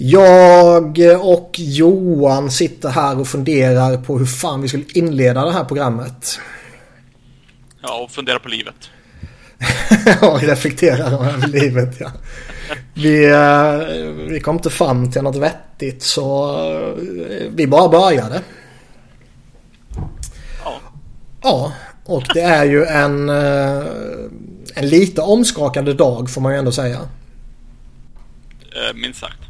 Jag och Johan sitter här och funderar på hur fan vi skulle inleda det här programmet. Ja, och fundera på livet. ja, reflekterar över livet ja. Vi, eh, vi kom inte fram till något vettigt så eh, vi bara började. Ja. Ja, och det är ju en, eh, en lite omskakande dag får man ju ändå säga. Minst sagt.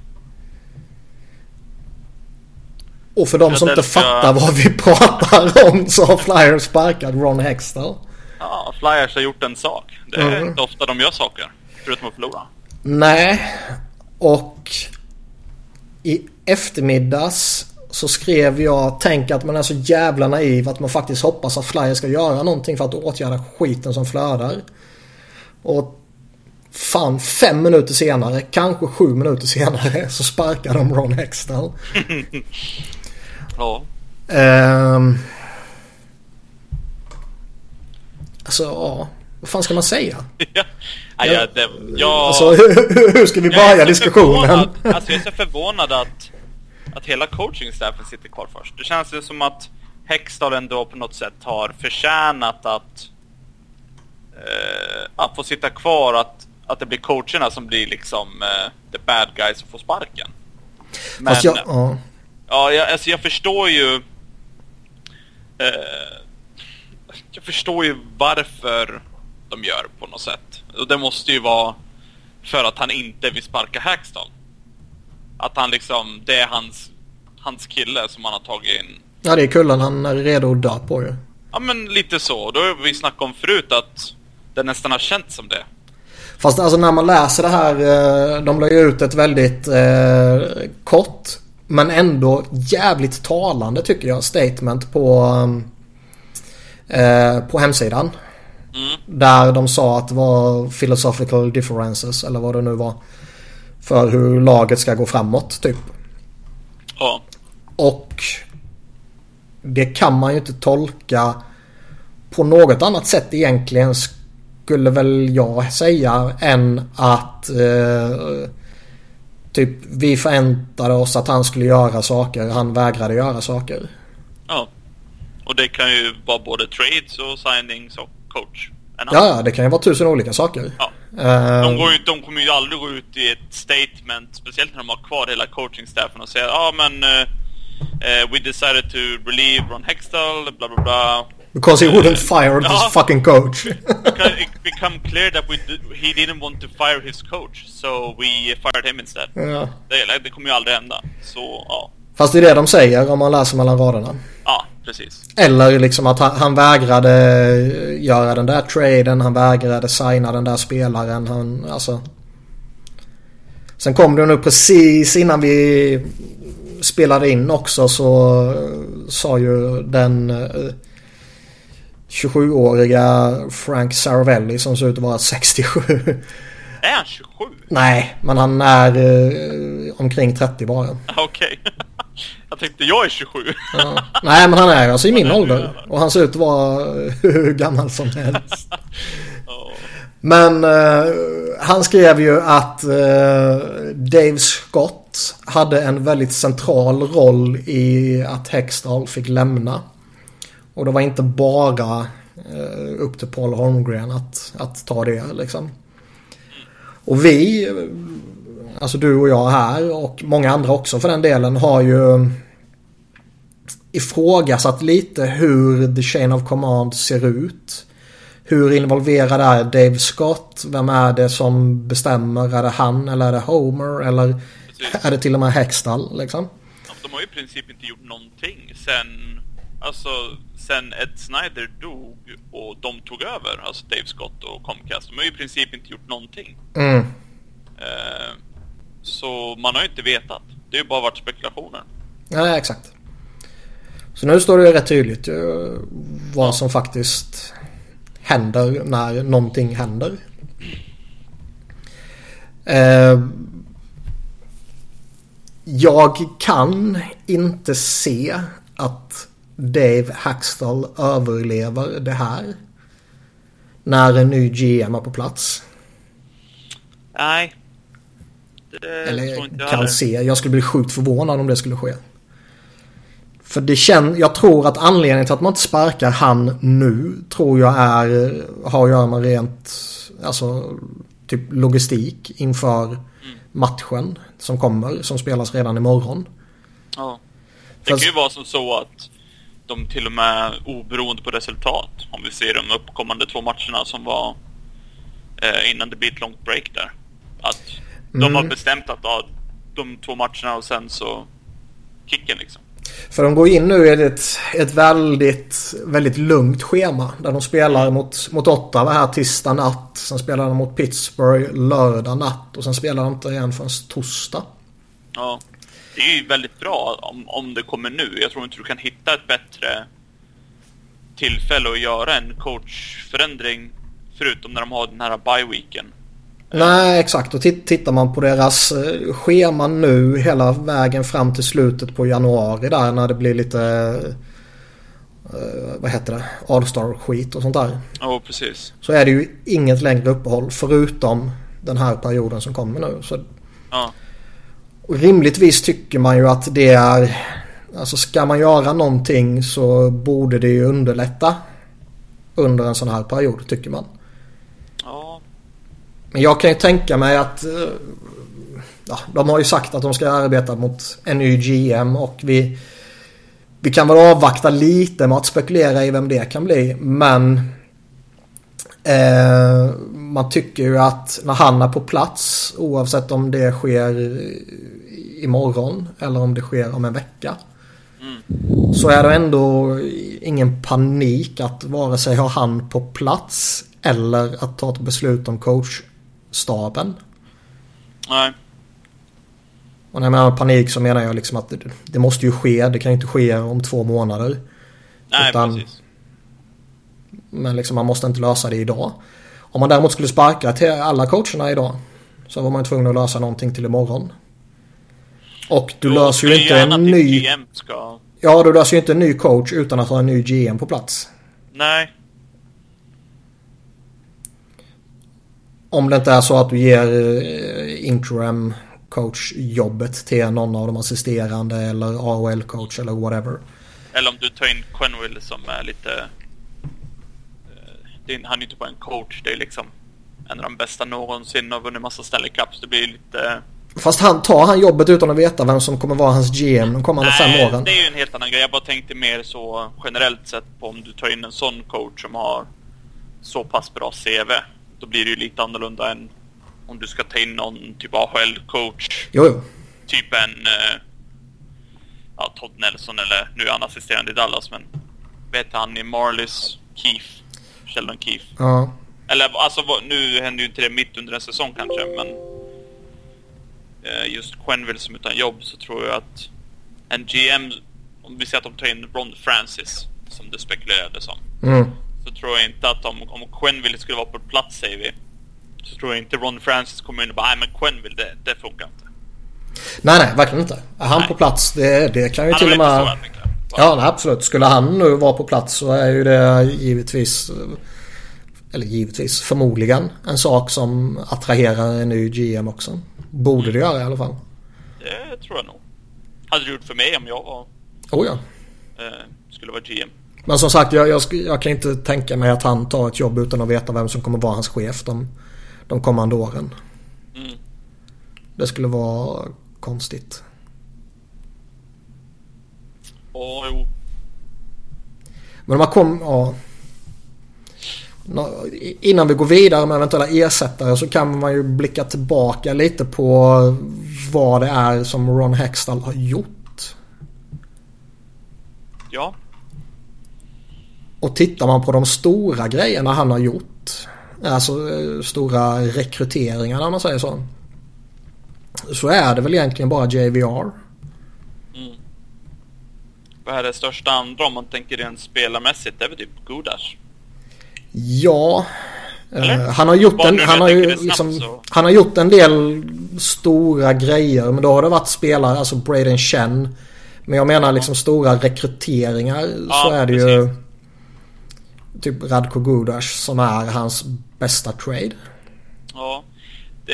Och för de som inte fattar vad vi pratar om så har Flyers sparkat Ron Hextall. Ja, Flyers har gjort en sak. Det är Mm. inte ofta de gör saker. Förutom att förlora. Nej, och i eftermiddags så skrev jag Tänk att man är så jävla naiv att man faktiskt hoppas att Flyers ska göra någonting för att åtgärda skiten som flödar. Och fan fem minuter senare, kanske sju minuter senare så sparkar de Ron Hextall. Ja. Ehm. alltså ja, vad fan ska man säga? ja. Ja, det, jag, Alltså hur, ska vi börja diskussionen? förvånad- Alltså jag är så förvånad att, att hela coachingstaffen sitter kvar först. Det känns ju som att Hextall ändå på något sätt har förtjänat att, eh, att få sitta kvar. Att, att det blir coacherna som blir liksom eh, the bad guys och får sparken. Men, jag, ja. Ja, jag, alltså jag förstår ju... Eh, jag förstår ju varför de gör på något sätt. Och det måste ju vara för att han inte vill sparka Hackstall. Att han liksom, det är hans, hans kille som han har tagit in. ja, det är kullen han är redo att dö på ju. Ja men lite så. Då har vi snackat om förut att det nästan har känts som det. Fast alltså när man läser det här. eh, De la ju ut ett väldigt eh, kort. Men ändå jävligt talande tycker jag. Statement på, eh, på hemsidan. Mm. Där de sa att det var philosophical differences. Eller vad det nu var. För hur laget ska gå framåt typ. Ja. Och det kan man ju inte tolka på något annat sätt egentligen skulle väl jag säga än att eh, typ vi förväntade oss att han skulle göra saker. Han vägrade göra saker. Ja. Och det kan ju vara både trades och signings och coach. Ja, det kan ju vara tusen olika saker. Ja. Eh, De, går ju, de kommer ju aldrig gå ut i ett statement, speciellt när de har kvar hela coachingstaffen och säga ja ah, men uh, we decided to relieve Ron Hextall, bla bla bla. Because he wouldn't fire this fucking coach. Because it become clear that we did, he didn't want to fire his coach, so we fired him instead. ja. Det, det kommer ju aldrig hända. Så ja, Fast det är det de säger om man läser mellan raderna. ja precis. Eller liksom att han, han vägrade göra den där traden. Han vägrade signa den där spelaren. Han, alltså. Sen kom det nu precis innan vi spelade in också så eh, sa ju den eh, 27-åriga Frank Saravelli som ser ut att vara 67. Är han 27? Nej, men han är eh, omkring 30 bara. Okej. Jag tänkte jag är 27. Ja. Nej, men han är alltså i min ålder. Och han ser ut att vara hur gammal som helst. Men eh, han skrev ju att eh, Dave Scott hade en väldigt central roll i att Hextall fick lämna. Och det var inte bara eh, upp till Paul Holmgren att, att ta det liksom. Och vi, eh, alltså du och jag här och många andra också för den delen har ju ifrågasatt lite hur The Chain of Command ser ut. Hur involverad är Dave Scott? Vem är det som bestämmer? Är det han eller är det Homer? Eller Precis. är det till och med Hextall liksom? De har ju i princip inte gjort någonting sen, alltså, sen Ed Snyder dog och de tog över, alltså Dave Scott och Comcast. De har ju i princip inte gjort någonting. Mm. Eh, så man har ju inte vetat. Det har ju bara varit spekulationer. Ja, exakt. Så nu står det ju rätt tydligt ju vad som faktiskt händer när någonting händer. Eh, jag kan inte se att Dave Hackstall överlever det här. När en ny GM är på plats. Nej. Det tror Eller inte jag kan heller. se. Jag skulle bli sjukt förvånad om det skulle ske. För det känns, jag tror att anledningen till att man inte sparkar han nu tror jag är, har att göra med rent, alltså typ logistik inför matchen som kommer, som spelas redan imorgon. Ja. Det Fast- kan ju vara som så att de till och med oberoende på resultat, om vi ser de uppkommande två matcherna som var eh, innan det blir ett långt break där. Att de Mm. har bestämt att ja, de två matcherna och sen så kicken liksom. För de går in nu i ett, ett väldigt, väldigt lugnt schema. Där de spelar mot, mot Ottawa här tisdag natt. Sen spelar de mot Pittsburgh lördag natt. Och sen spelar de inte igen förrän torsdag. Ja. Det är ju väldigt bra om, om det kommer nu. Jag tror inte du kan hitta ett bättre tillfälle att göra en coachförändring förutom när de har den här bye-weeken. Nej, exakt. Och tit- tittar man på deras eh, schema nu hela vägen fram till slutet på januari där när det blir lite... eh, vad heter det? All-star-skit och sånt där. Ja, precis. Så är det ju inget längre uppehåll förutom den här perioden som kommer nu. Så Ja. Och rimligtvis tycker man ju att det är... Alltså ska man göra någonting så borde det ju underlätta under en sån här period tycker man. Ja. Men jag kan ju tänka mig att... eh, Ja, de har ju sagt att de ska arbeta mot en ny GM och vi... Vi kan väl avvakta lite med att spekulera i vem det kan bli men... Eh, man tycker ju att när han är på plats oavsett om det sker imorgon eller om det sker om en vecka. Så är det ändå ingen panik att vare sig ha han på plats eller att ta ett beslut om coachstaben. Nej. Och när jag menar panik så menar jag liksom att det, det måste ju ske. Det kan ju inte ske om två månader. Nej, Utan- precis. Men liksom man måste inte lösa det idag. Om man däremot skulle sparka till alla coacherna idag. Så var man tvungen att lösa någonting till imorgon. Och du löser ju inte en ny... Ska... Ja, du löser ju inte en ny coach utan att ha en ny GM på plats. Nej. Om det inte är så att du ger eh, interim coach-jobbet till någon av de assisterande eller AHL-coach eller whatever. Eller om du tar in Quenville som är lite... är, han är inte bara en coach, det är liksom en av de bästa någonsin och vunnit massa Stanley Cups. Det blir lite... Fast han tar han jobbet utan att veta vem som kommer vara hans GM de kommande fem åren. det är ju en helt annan grej. Jag bara tänkte mer så generellt sett på om du tar in en sån coach som har så pass bra CV. Då blir det ju lite annorlunda än om du ska ta in någon typ AHL-coach. Jo, jo. Typ en... eh, Ja, Todd Nelson eller nu är han assisterande i Dallas men... Vet han i Marlies Keefe? Sheldon Keefe. Ja. Eller alltså nu händer ju inte det mitt under en säsong kanske men... eh, Just Quenville som utan jobb så tror jag att en GM, om vi säger att de tar in Ron Francis som det spekulerades om. Mm. Så tror jag inte att om, om Quenville skulle vara på plats säger vi. Så tror jag inte Ron Francis kommer in och bara nej men Quenville det, det funkar inte. Nej, nej, verkligen inte. Är han Nej. på plats, det, det kan ju Han till och med... Ja, nej, absolut. Skulle han nu vara på plats så är ju det givetvis... Eller givetvis, förmodligen en sak som attraherar en ny GM också. Borde det göra i alla fall. Det tror jag nog. Hade det gjort för mig om jag var, Oh ja. eh, skulle vara GM. Men som sagt, jag, jag, jag kan inte tänka mig att han tar ett jobb utan att veta vem som kommer vara hans chef de, de kommande åren. Mm. Det skulle vara konstigt. Åh, jo. Men om man kom... Ja. Innan vi går vidare med eventuella ersättare så kan man ju blicka tillbaka lite på vad det är som Ron Hextall har gjort. Ja. Och tittar man på de stora grejerna han har gjort. Alltså eh, stora rekryteringar om man säger så. Så är det väl egentligen bara JVR. Vad är det största andra om man tänker rent spelarmässigt? Det är väl typ Gudas. Ja. eh, Eller? Han har gjort en, han har ju liksom, så- Han har gjort en del stora grejer. Men då har det varit spelare, alltså Braden Chen. Men jag menar liksom stora rekryteringar. så Ja, är det ju typ Radko Gudas som är hans bästa trade. Ja. Det,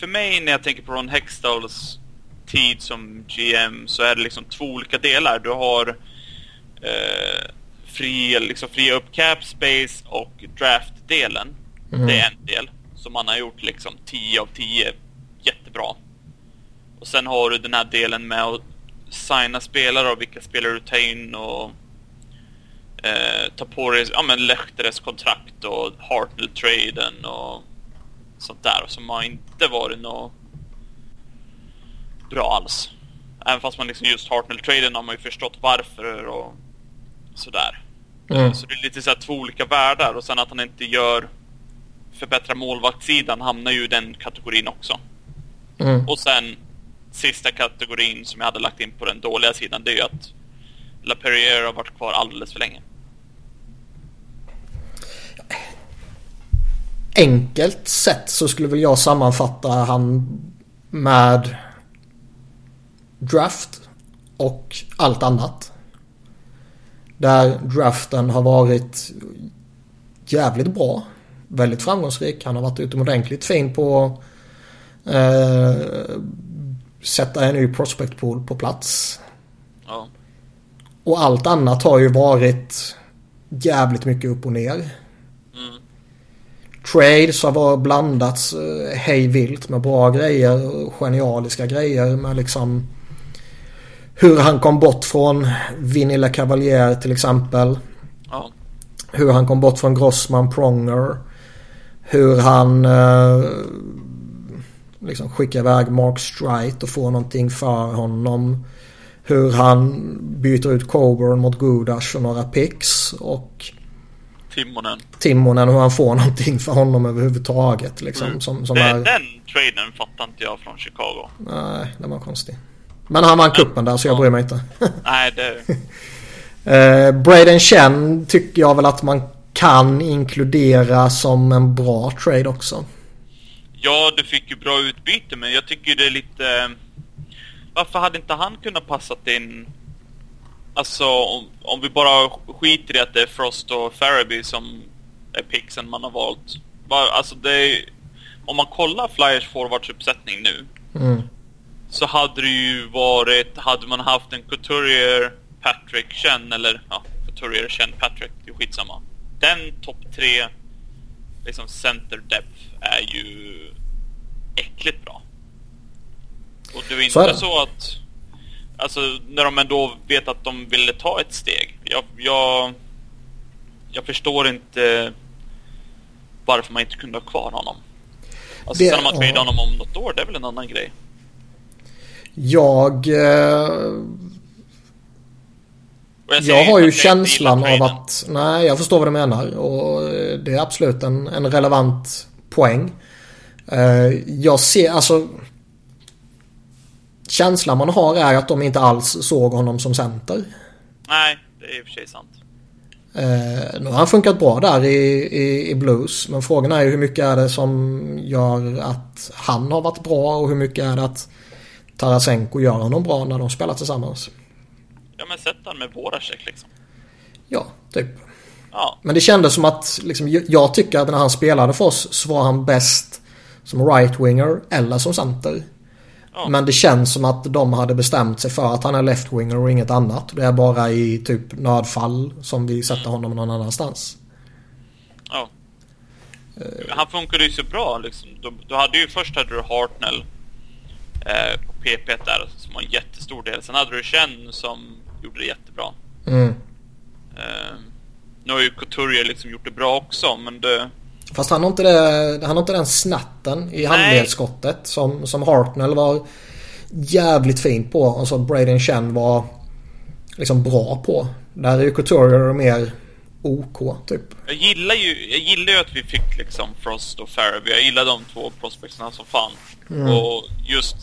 för mig när jag tänker på Ron Hextalls tid som GM så är det liksom två olika delar. Du har eh, fri, liksom fria upp cap space och draft-delen. Mm. Det är en del som man har gjort liksom 10 av 10 jättebra. Och sen har du den här delen med att signa spelare och vilka spelare du tar in och eh, ta på dig ja, men Lechteres kontrakt och Hartnell-traden och sånt där som har inte varit något bra alls. Även fast man liksom just Hartnell-traden har man ju förstått varför och sådär. Mm. Så det är lite så här två olika världar och sen att han inte gör förbättra målvaktssidan hamnar ju i den kategorin också. Mm. Och sen sista kategorin som jag hade lagt in på den dåliga sidan det är ju att LaPerriere har varit kvar alldeles för länge. Enkelt sett så skulle väl jag sammanfatta han med draft och allt annat. Där draften har varit jävligt bra. Väldigt framgångsrik. Han har varit utomordentligt fin på eh, sätta en ny prospect pool på plats. Ja. Och allt annat har ju varit jävligt mycket upp och ner. Mm. Trades har varit blandats eh, hej vilt med bra grejer och genialiska grejer med liksom hur han kom bort från Vinilla Cavalier till exempel. Ja. Hur han kom bort från Grossman Pronger. Hur han eh, liksom skickar iväg Mark Strite och får någonting för honom. Hur han byter ut Coburn mot Gudas och några picks. Och Timonen. Timonen hur han får någonting för honom överhuvudtaget. Liksom, Mm. som, som Det, är... Den traden fattar inte jag från Chicago. Nej, den var konstig. Men han vann kuppen där så jag Ja. bryr mig inte. Nej, det... Eh, Braden Chen tycker jag väl att man kan inkludera som en bra trade också. Ja, du fick ju bra utbyte, men jag tycker det är lite... Varför hade inte han kunnat passat in... Alltså, om, om vi bara skiter i att det är Frost och Farabee som är picksen man har valt. Alltså det är, Om man kollar Flyers forwardsuppsättning nu Mm. Så hade det ju varit... Hade man haft en Couturier, Patrick, Chen eller... Ja, Couturier, Chen, Patrick. Det är skitsamma. Den topp tre liksom center depth är ju äckligt bra. Och det är inte Så så, att... Alltså, när de ändå vet att de ville ta ett steg. Jag... Jag, jag förstår inte varför man inte kunde ha kvar honom. Alltså, Det- sen om man ja. honom om något år, det är väl en annan grej. Jag... Eh, jag, jag har ju känslan av att... Nej, jag förstår vad du menar. Och eh, det är absolut en, en relevant poäng. Eh, jag ser alltså... Känslan man har är att de inte alls såg honom som center. Nej, det är i och för sig sant. Eh, nu har han funkat bra där i, i, i Blues. Men frågan är ju hur mycket är det som gör att han har varit bra och hur mycket är det att Tarasenko gör honom bra när de spelar tillsammans. Ja, men sätt han med Voracek liksom. Ja, typ. Ja, Men det kändes som att liksom, jag- tycker att när han spelade för oss så var han bäst som right-winger eller som center. Ja. Men det känns som att de hade bestämt sig för att han är left-winger och inget annat. Det är bara i typ nödfall som vi sätter honom någon annanstans. ja. Han funkade ju så bra liksom. Du, du hade ju först hade du Hartnell eh, på PP där som var en jättestor del. Sen hade du Chen som gjorde det jättebra. Mm. Eh, nu har ju Couturier liksom gjort det bra också, men det... Fast han har inte, det, han har inte den snatten i handledsskottet som, som Hartnell var jävligt fin på. Och så Braden Chen var liksom bra på. Där är ju Couturier mer OK typ. Jag gillar ju, jag gillar ju att vi fick liksom Frost och Farabee. Jag gillar de två prospectsarna som fan. Och just...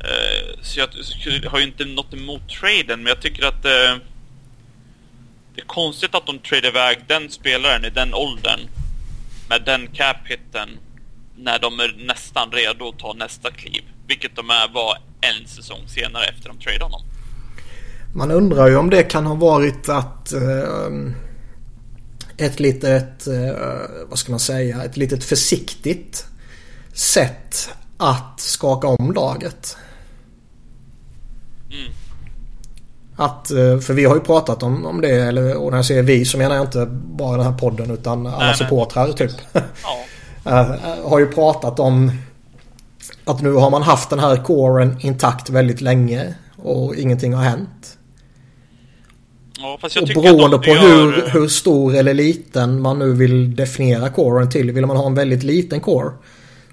Eh, så jag, jag har ju inte något emot traden, men jag tycker att eh, det är konstigt att de tradar iväg den spelaren i den åldern med den cap-hitten när de är nästan redo att ta nästa kliv. Vilket de är var en säsong senare efter de tradade honom. Man undrar ju om det kan ha varit att eh, ett litet, eh, vad ska man säga, ett litet försiktigt sätt att skaka om laget. Mm. Att, eh, för vi har ju pratat om, om det, eller, och när jag säger vi så menar jag inte bara den här podden utan alla Nej, nej. supportrar typ. Ja. Eh, har ju pratat om att nu har man haft den här coren intakt väldigt länge och ingenting har hänt. Ja, fast jag Och beroende på de hur, gör, eh, hur stor eller liten man nu vill definiera coren till. Vill man ha en väldigt liten core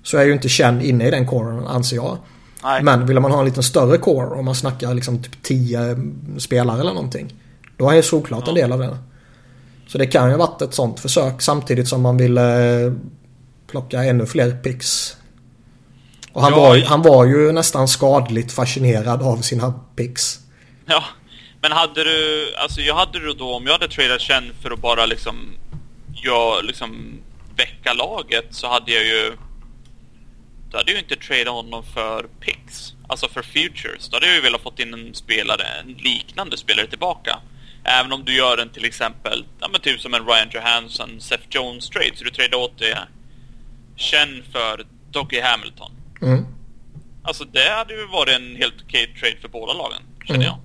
så är ju inte Chen inne i den coren anser jag. Nej. Men vill man ha en liten större core om man snackar liksom typ 10 spelare eller någonting. Då är ju såklart en Ja. del av det. Så det kan ju ha varit ett sånt försök samtidigt som man ville eh, plocka ännu fler picks. Och han, Ja, var, han var ju nästan skadligt fascinerad av sina picks. Ja, men hade du, alltså jag hade du då, om jag hade tradat Chen för att bara liksom, jag liksom väcka laget så hade jag ju, då hade jag ju inte tradat honom för picks, alltså för futures. Då hade jag ju velat fått in en spelare, en liknande spelare tillbaka. Även om du gör en till exempel, ja men typ som en Ryan Johansson, Seth Jones trade, så du tradar åt det Chen för Doggy Hamilton. Mm. Alltså det hade ju varit en helt okej trade för båda lagen, känner Mm. jag.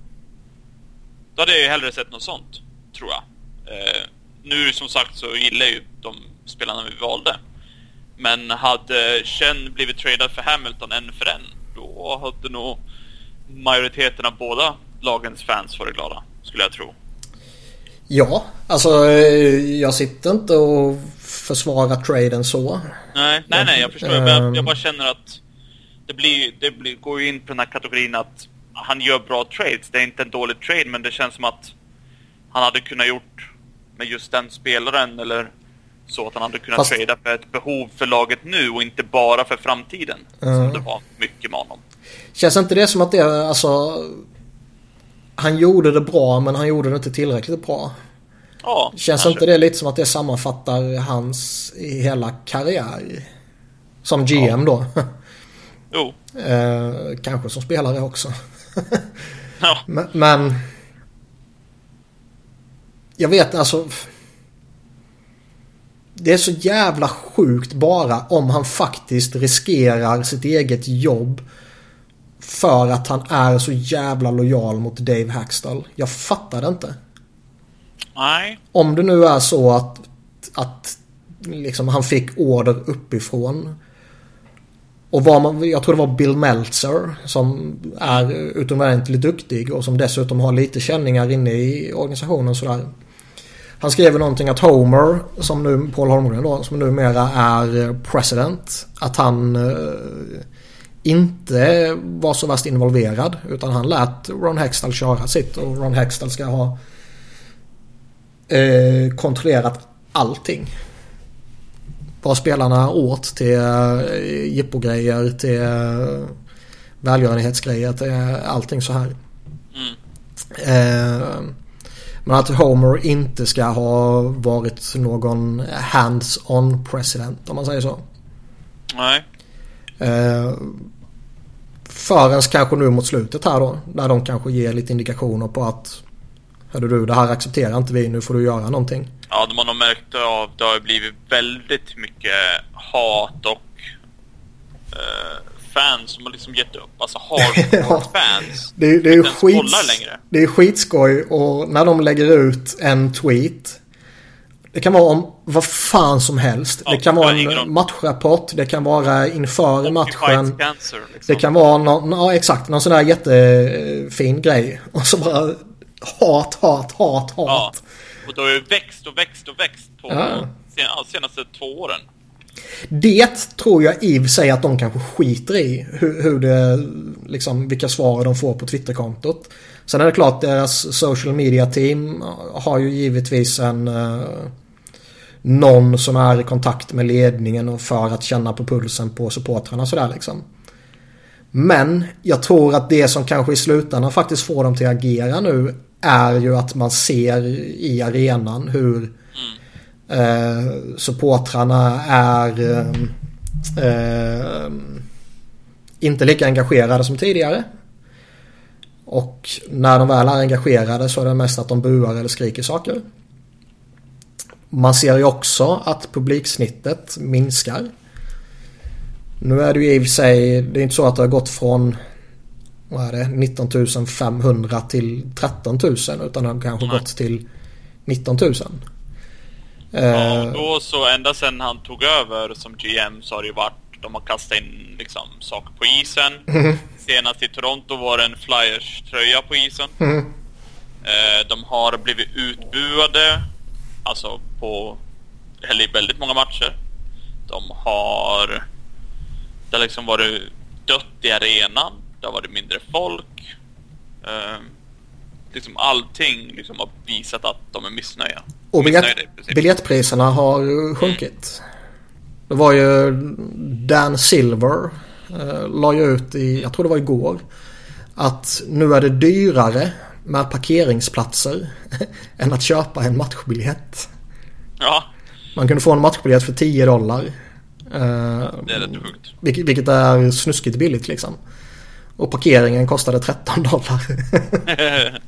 Då hade jag ju hellre sett något sånt, tror jag. Eh, nu som sagt så gillar jag ju de spelarna vi valde. Men hade Chen blivit tradad för Hamilton en för en, då hade nog majoriteten av båda lagens fans varit glada, skulle jag tro. Ja, alltså jag sitter inte och försvarar traden så. Nej, nej, nej, jag förstår. Jag, Ehm. jag bara känner att det, blir, det blir, går ju in på den här kategorin att han gör bra trades. Det är inte en dålig trade, men det känns som att han hade kunnat gjort med just den spelaren eller så att han hade kunnat Fast- trada för ett behov för laget nu och inte bara för framtiden. Mm. Som det var mycket med honom. Känns inte det som att det, alltså... Han gjorde det bra men han gjorde det inte tillräckligt bra. Ja, Känns kanske. inte det lite som att det sammanfattar hans hela karriär? Som GM då. Jo. eh, kanske som spelare också. Ja. men, men... Jag vet alltså... Det är så jävla sjukt bara om han faktiskt riskerar sitt eget jobb för att han är så jävla lojal mot Dave Hackstall. Jag fattar det inte. Nej. Om det nu är så att, att liksom han fick order uppifrån. Och var man, jag tror det var Bill Meltzer som är utomordentligt duktig och som dessutom har lite känningar inne i organisationen sådär. Han skrev någonting att Homer, som nu, Paul Holmgren då, som numera är eh, president, att han eh, inte var så värst involverad utan han lät Ron Hextall köra sitt och Ron Hextall ska ha eh, kontrollerat allting. Vad spelarna åt till eh, jippogrejer till eh, välgörenhetsgrejer till allting så här. Mm. Eh, men att Homer inte ska ha varit någon hands-on president om man säger så. Nej. Eh, förrän kanske nu mot slutet här då. Där de kanske ger lite indikationer på att Hörde du, det här accepterar inte vi. Nu får du göra någonting. Ja, de har märkt av det har blivit väldigt mycket hat och eh, fans som har liksom gett upp. Alltså hardcore Ja. fans. Det, det är ju Inte ens skit, kollar längre. det är skitskoj och när de lägger ut en tweet. Det kan vara om vad fan som helst. Ja, det kan det vara en matchrapport. Det kan vara inför matchen. Fights cancer, liksom. Det kan vara någon, ja exakt, någon sån där jättefin grej. Och så bara hat, hat, hat, Ja. Och det har ju växt och växt och växt på Ja. sen, senaste två åren. Det tror jag i och för sig att de kanske skiter i. Hur, hur det, liksom, vilka svar de får på Twitterkontot. Sen är det klart deras social media team har ju givetvis en eh, någon som är i kontakt med ledningen och för att känna på pulsen på supportrarna sådär liksom. Men jag tror att det som kanske i slutändan faktiskt får dem till att agera nu är ju att man ser i arenan hur eh, supportrarna är eh, eh, inte lika engagerade som tidigare. Och när de väl är engagerade så är det mest att de buar eller skriker saker. Man ser ju också att publiksnittet minskar. Nu är det ju i och för sig, det är inte så att det har gått från vad är det, 19 500 till 13 000 utan har kanske Nej. gått till 19 000. Ja, Eh, då så ända sedan han tog över som GM så har det ju varit de har kastat in liksom saker på isen. Senast i Toronto var det en Flyers-tröja på isen. mm, Eh, de har blivit utbuade, alltså på, eller i väldigt många matcher. De har, det har liksom varit dött i arenan, det har varit mindre folk. Eh, liksom allting liksom har visat att de är missnöjda. och biljett, Missnöjda biljettpriserna har sjunkit. Det var ju Dan Silver eh, la ju ut i, jag tror det var igår, att nu är det dyrare med parkeringsplatser än att köpa en matchbiljett. Ja, Man kunde få en matchbiljett för 10 dollar. Eh, det är rätt sjukt. vilket, vilket är snuskigt billigt liksom. Och parkeringen kostade 13 dollar.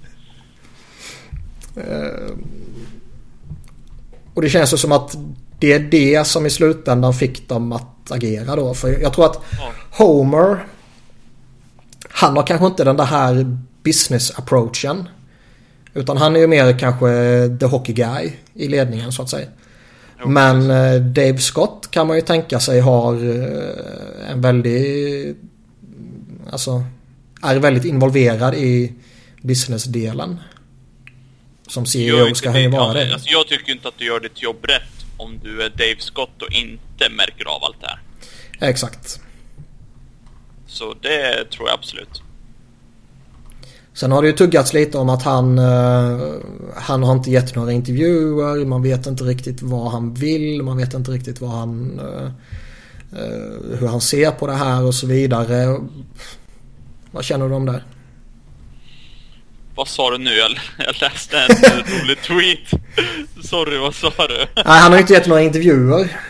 Och det känns ju som att det är det som i slutändan fick dem att agera då. För jag tror att. Homer, han har kanske inte den där här business approachen. Utan han är ju mer kanske the hockey guy i ledningen så att säga. Men eh, Dave Scott kan man ju tänka sig har eh, en väldigt... Alltså är väldigt involverad i businessdelen. Som CEO ska han ju vara det. Alltså, jag tycker inte att du gör ditt jobb rätt om du är Dave Scott och inte märker av allt det här. Exakt. Så det tror jag absolut. Sen har det ju tuggats lite om att han, eh, han har inte gett några intervjuer. Man vet inte riktigt vad han vill. Man vet inte riktigt vad han, eh, eh, hur han ser på det här och så vidare. Vad känner du om det? Vad sa du nu? Jag, jag läste en rolig tweet. Sorry, vad sa du? Nej, han har ju inte gett några intervjuer.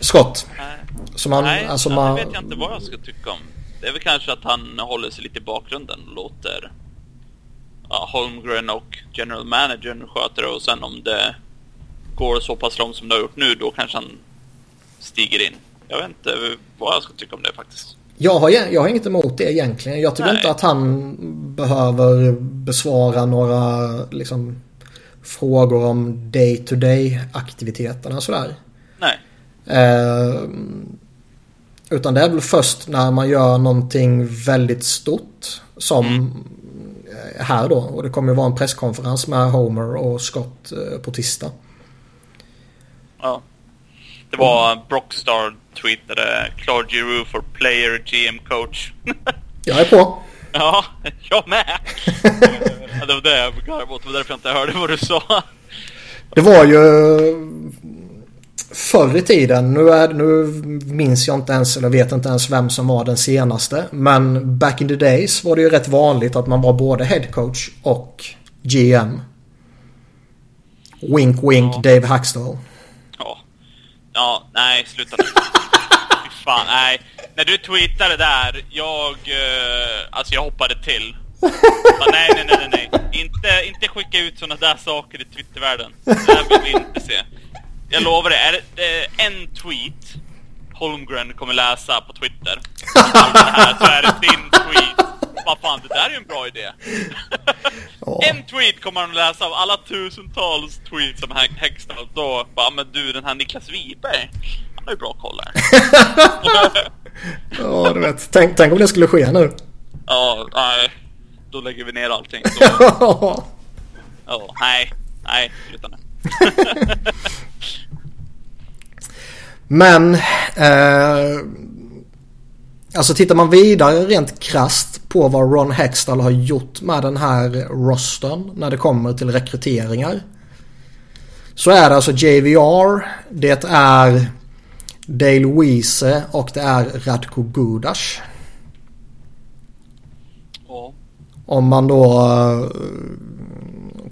Scott. Nej, Som han, Nej alltså ja, man, det vet jag inte vad jag ska tycka om. Det är väl kanske att han håller sig lite i bakgrunden och låter ja, Holmgren och general managern sköta det och sen om det går så pass långt som det har gjort nu då kanske han stiger in. Jag vet inte vad jag ska tycka om det faktiskt. Jag, har, jag har inget emot det egentligen. Jag tycker Nej. inte att han behöver besvara några liksom, frågor om day to day aktiviteterna sådär. Nej. Eh, utan det är väl först när man gör någonting väldigt stort som eh, här då. Och det kommer ju vara en presskonferens med Homer och Scott eh, på tisdag. Ja. Det var Brockstar tweetade Claude Giroux for player GM coach. Jag är på. ja, jag med! det var det jag garvade åt. Det var därför jag inte hörde vad du sa. Det var ju förr i tiden, nu, är, nu minns jag inte ens eller vet inte ens vem som var den senaste. Men back in the days var det ju rätt vanligt att man var både head coach och GM. Wink wink Ja. Dave Hackstall. Ja. Nej, sluta nu. Fy fan, nej. När du tweetade där, jag... eh, alltså jag hoppade till. Bara, nej, nej, nej, nej, nej. Inte, inte skicka ut såna där saker i Twittervärlden. Det här vill vi inte se. Jag lovar det, är det eh, en tweet Holmgren kommer läsa på Twitter. Allt det här, så är det din tweet. Vad fan, det där är ju en bra idé. Ja. En tweet kommer han att läsa av alla tusentals tweets som He- Hextall. Då bara, men du den här Niklas Wiberg, han har ju bra koll här. Ja, du vet. Tänk, tänk om det skulle ske nu. ja, nej. Då lägger vi ner allting. Då, ja, nej, nej, sluta nu. Men eh, Alltså tittar man vidare rent krast på vad Ron Hextall har gjort med den här rostern när det kommer till rekryteringar. Så är det alltså JVR, det är Dale Weese och det är Radko Gudas. Ja. Om man då... eh,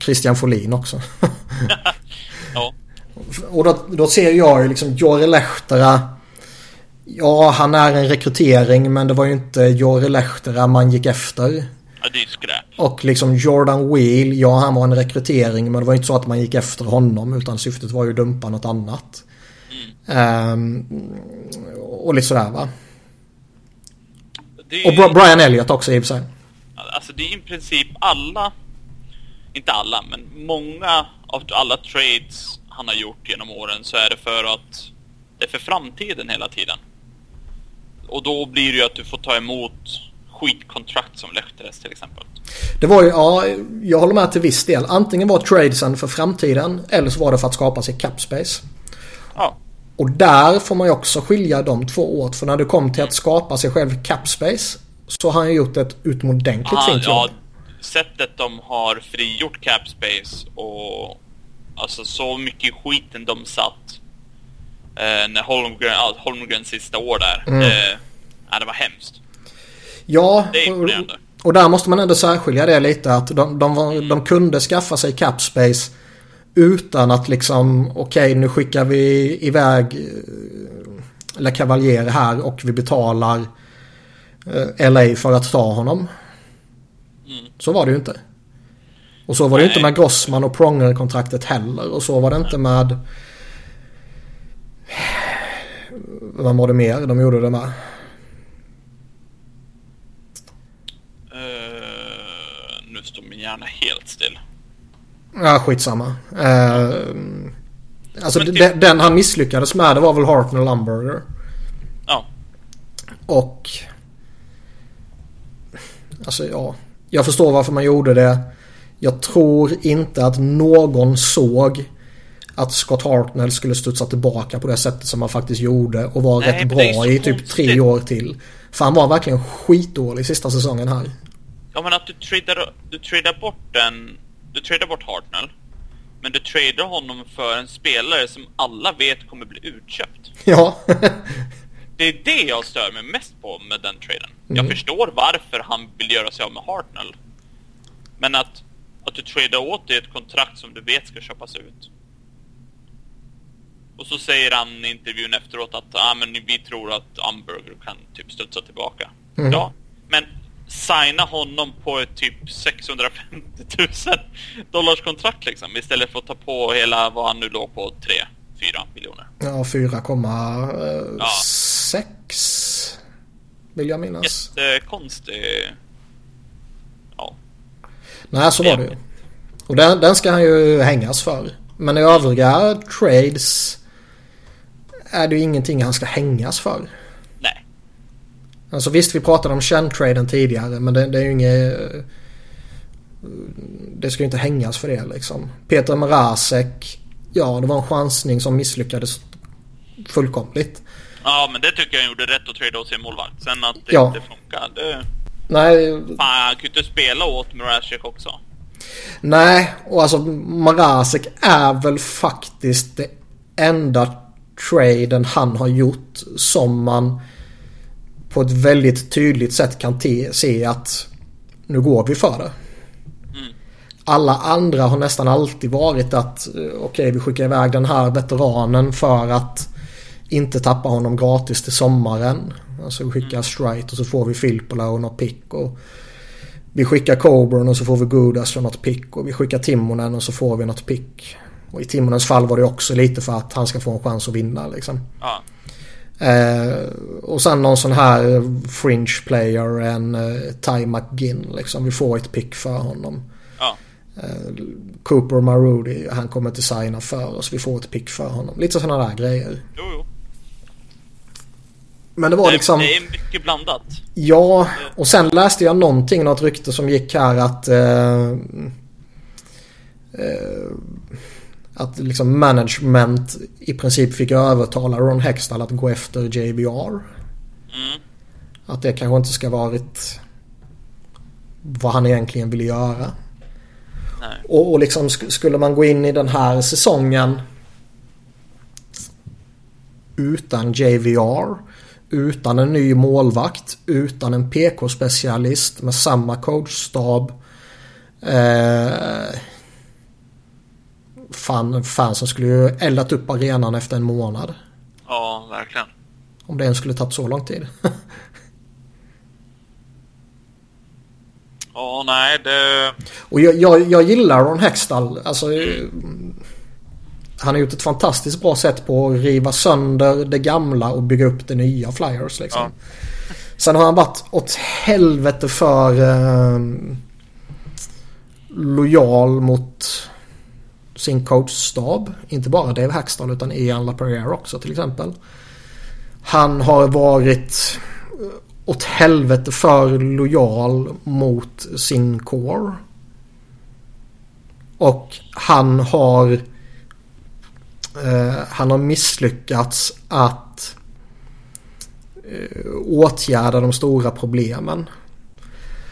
Christian Folin också. ja. Och då, då ser jag ju liksom Jori Lehtera. Ja, han är en rekrytering men det var ju inte Jori Lehtera man gick efter. ja, det är ju skräp. Och liksom Jordan Wheel, ja han var en rekrytering men det var inte så att man gick efter honom utan syftet var ju att dumpa något annat. Ehm, och lite sådär va. Är, Och Brian Elliott också i och för sig. Alltså det är i princip alla, inte alla, men många av alla trades han har gjort genom åren så är det för att det är för framtiden hela tiden. Och då blir det ju att du får ta emot skitkontrakt som Lehterets till exempel. Det var ju, ja, jag håller med till viss del. Antingen var tradesen för framtiden eller så var det för att skapa sig cap space. Ja, Och där får man ju också skilja de två åt. För när det kom till att skapa sig själv cap space så har han ju gjort ett utomordentligt ah, fint ja jobb. sättet de har frigjort cap space och alltså så mycket skiten de satt när Holmgren, ah, Holmgrens sista år där. Mm. Det, ja, det var hemskt. Ja, Det är och, imponerande. och där måste man ändå särskilja det lite. Att de, de, var, de kunde skaffa sig cap space utan att liksom, okej nu skickar vi iväg eh, La Cavaliere här och vi betalar eh, LA för att ta honom. Mm. Så var det ju inte. Och så var det inte med Grossman och Pronger-kontraktet heller. Och så var det inte med... Vem var det mer de gjorde det med? Eh, nu står min hjärna helt still. Ja, skitsamma. Eh, alltså den, den han misslyckades med det var väl Hartnell Lumberger. Ja. Och... Alltså ja. Jag förstår varför man gjorde det. Jag tror inte att någon såg att Scott Hartnell skulle studsa tillbaka på det sättet som han faktiskt gjorde och var Nej, rätt bra i typ tre år till. För han var verkligen skitdålig sista säsongen här. Ja men att du tradar, du tradar bort den, du tradar bort Hartnell. Men du tradar honom för en spelare som alla vet kommer bli utköpt. Ja. Det är det jag stör mig mest på med den traden. Mm. Jag förstår varför han vill göra sig av med Hartnell. Men att, att du tradar åt dig ett kontrakt som du vet ska köpas ut. Och så säger han i intervjun efteråt att ah, men vi tror att Umberger kan typ studsa tillbaka. Mm. Ja, men signa honom på ett typ 650 000 dollars kontrakt liksom. Istället för att ta på hela vad han nu låg på, 3-4 miljoner. ja, 4,6 vill jag minnas. Jättekonstig... Ja. Nej, så var det ju. Och den, den ska han ju hängas för. Men i övriga trades är det ju ingenting han ska hängas för. Nej. Alltså visst, vi pratade om Chen-traden tidigare men det, det är ju inget... Det ska ju inte hängas för det liksom. Peter Mrazek. Ja, det var en chansning som misslyckades fullkomligt. Ja, men det tycker jag gjorde rätt att trada åt sin målvakt. Sen att det Ja. inte funkar, det... Nej, Fan, han kunde inte spela åt Mrazek också. Nej, och alltså Mrazek är väl faktiskt det enda traden han har gjort som man på ett väldigt tydligt sätt kan se att nu går vi för det. Mm. Alla andra har nästan alltid varit att eh, okej vi skickar iväg den här veteranen för att inte tappa honom gratis till sommaren. Alltså vi skickar Strite och så får vi Filppula och något pick. Och vi skickar Coburn och så får vi Gudas för något pick. Och vi skickar Timonen och så får vi något pick. Och i Timonens fall var det också lite för att han ska få en chans att vinna liksom. Ja. Eh, och sen någon sån här fringe player, en eh, Ty McGinn liksom. Vi får ett pick för honom. Ja. Eh, Cooper Marudi, han kommer inte signa för oss. Vi får ett pick för honom. Lite sådana där grejer. Jo, jo. Men det var Det, liksom... det är mycket blandat. Ja, och sen läste jag någonting, något rykte som gick här att... Eh, eh, att liksom management i princip fick övertala Ron Hextall att gå efter JVR. Mm. Att det kanske inte ska varit vad han egentligen ville göra. Nej. Och, och liksom sk- skulle man gå in i den här säsongen utan JVR, utan en ny målvakt, utan en PK-specialist med samma coachstab. Eh, fan, fansen skulle ju eldat upp arenan efter en månad. Ja, verkligen. Om det ens skulle tagit så lång tid. Ja, nej, det... Och jag, jag, jag gillar Ron Hextall. Alltså, eh, han har gjort ett fantastiskt bra sätt på att riva sönder det gamla och bygga upp det nya Flyers liksom. Ja. Sen har han varit åt helvete för eh, lojal mot sin coachstab. Inte bara Dave Hackstall utan Ian LaPerriere också till exempel. Han har varit eh, åt helvete för lojal mot sin core. Och han har eh, han har misslyckats att eh, åtgärda de stora problemen.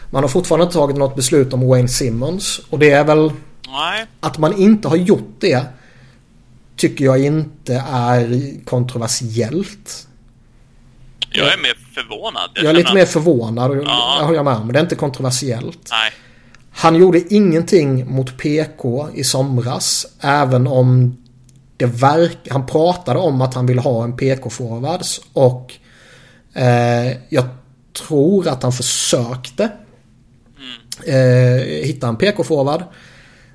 Man har fortfarande inte tagit något beslut om Wayne Simmons och det är väl Nej. att man inte har gjort det tycker jag inte är kontroversiellt. Jag är mer förvånad. Jag, jag är lite att... mer förvånad. Ja. Jag håller med om. Det är inte kontroversiellt. Nej. Han gjorde ingenting mot PK i somras. Även om det verk, han pratade om att han ville ha en PK-forwards. Och eh, jag tror att han försökte mm. eh, hitta en PK-forward.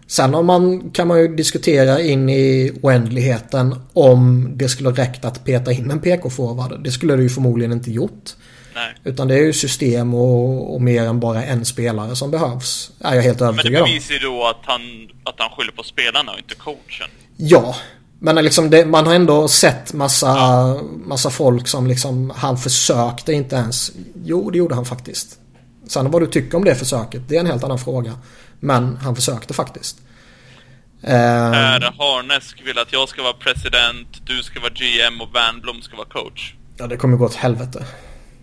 Sen om man, kan man ju diskutera in i oändligheten om det skulle räckt att peta in en PK-forward. Det skulle det ju förmodligen inte gjort. Nej. Utan det är ju system och, och, mer än bara en spelare som behövs. Är jag helt övertygad om. Men det bevisar ju då att han, att han skyller på spelarna och inte coachen. Ja. Men liksom det, man har ändå sett massa, ja. massa folk som liksom, han försökte inte ens. Jo, det gjorde han faktiskt. Sen vad du tycker om det försöket, det är en helt annan fråga. Men han försökte faktiskt. Är uh, Harnesk vill att jag ska vara president, du ska vara GM och Wernbloom ska vara coach. Ja, det kommer gå åt helvete.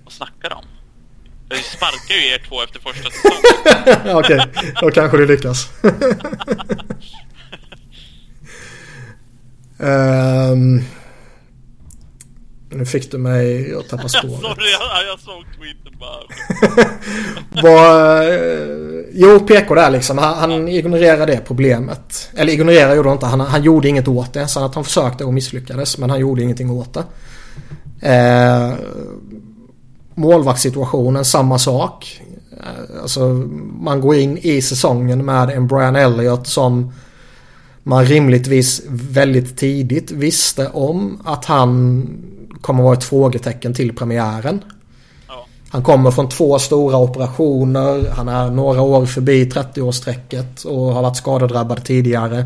Vad snackar de? Jag sparkar ju er två efter första säsongen. Okej, okay, då kanske du lyckas. um, Nu fick du mig att tappa spåret. Sorry, jag, jag såg tweeten bara. Var, eh, jo, PK där liksom. Han, han ignorerar det problemet. Eller ignorerar gjorde han inte. Han, han gjorde inget åt det. Sen att han försökte och misslyckades. Men han gjorde ingenting åt det. Eh, målvaktssituationen, samma sak. Eh, alltså, man går in i säsongen med en Brian Elliott som man rimligtvis väldigt tidigt visste om att han kommer vara ett frågetecken till premiären. Ja. Han kommer från två stora operationer. Han är några år förbi 30-årsstrecket och har varit skadedrabbad tidigare.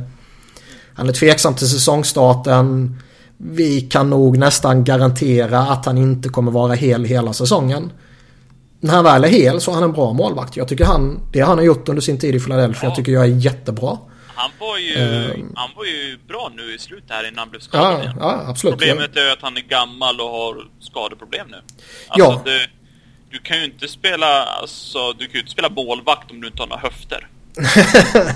Han är tveksam till säsongstarten. Vi kan nog nästan garantera att han inte kommer vara hel hela säsongen. När han väl är hel så är han en bra målvakt. Jag tycker han, det han har gjort under sin tid i Philadelphia ja. tycker jag är jättebra. Han var ju, um, han var ju bra nu i slutet här innan han blev skadad ja, ja, absolut. Problemet är att han är gammal och har skadeproblem nu. Alltså, ja. Det, du kan ju inte spela, alltså, du kan ju inte spela målvakt om du inte har några höfter.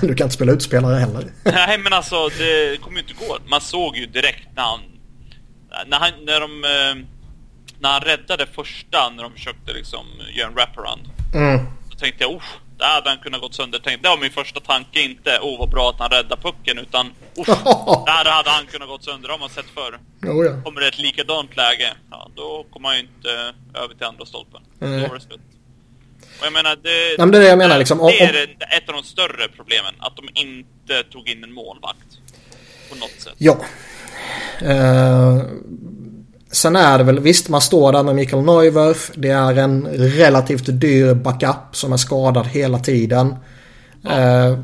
du kan inte spela utspelare heller. Nej, men alltså det kommer ju inte gå. Man såg ju direkt när han, när han, när de, eh, när han räddade första, när de försökte liksom göra en wraparound. Mm. Så tänkte jag, oh, där hade han kunnat gått sönder. Det var min första tanke, inte åh oh, vad bra att han räddar pucken, utan där hade han kunnat gått sönder, det har man sett förr. Oh, ja. Kommer det ett likadant läge, ja då kommer han ju inte över till andra stolpen. Mm. Då var det slut. Och jag menar, det, Nej, men det är det jag menar liksom. Det är ett av de större problemen, att de inte tog in en målvakt. På något sätt. Ja. Uh, Sen är det väl, visst man står där med Mikael Neuwerf. Det är en relativt dyr backup som är skadad hela tiden. Ja. Eh,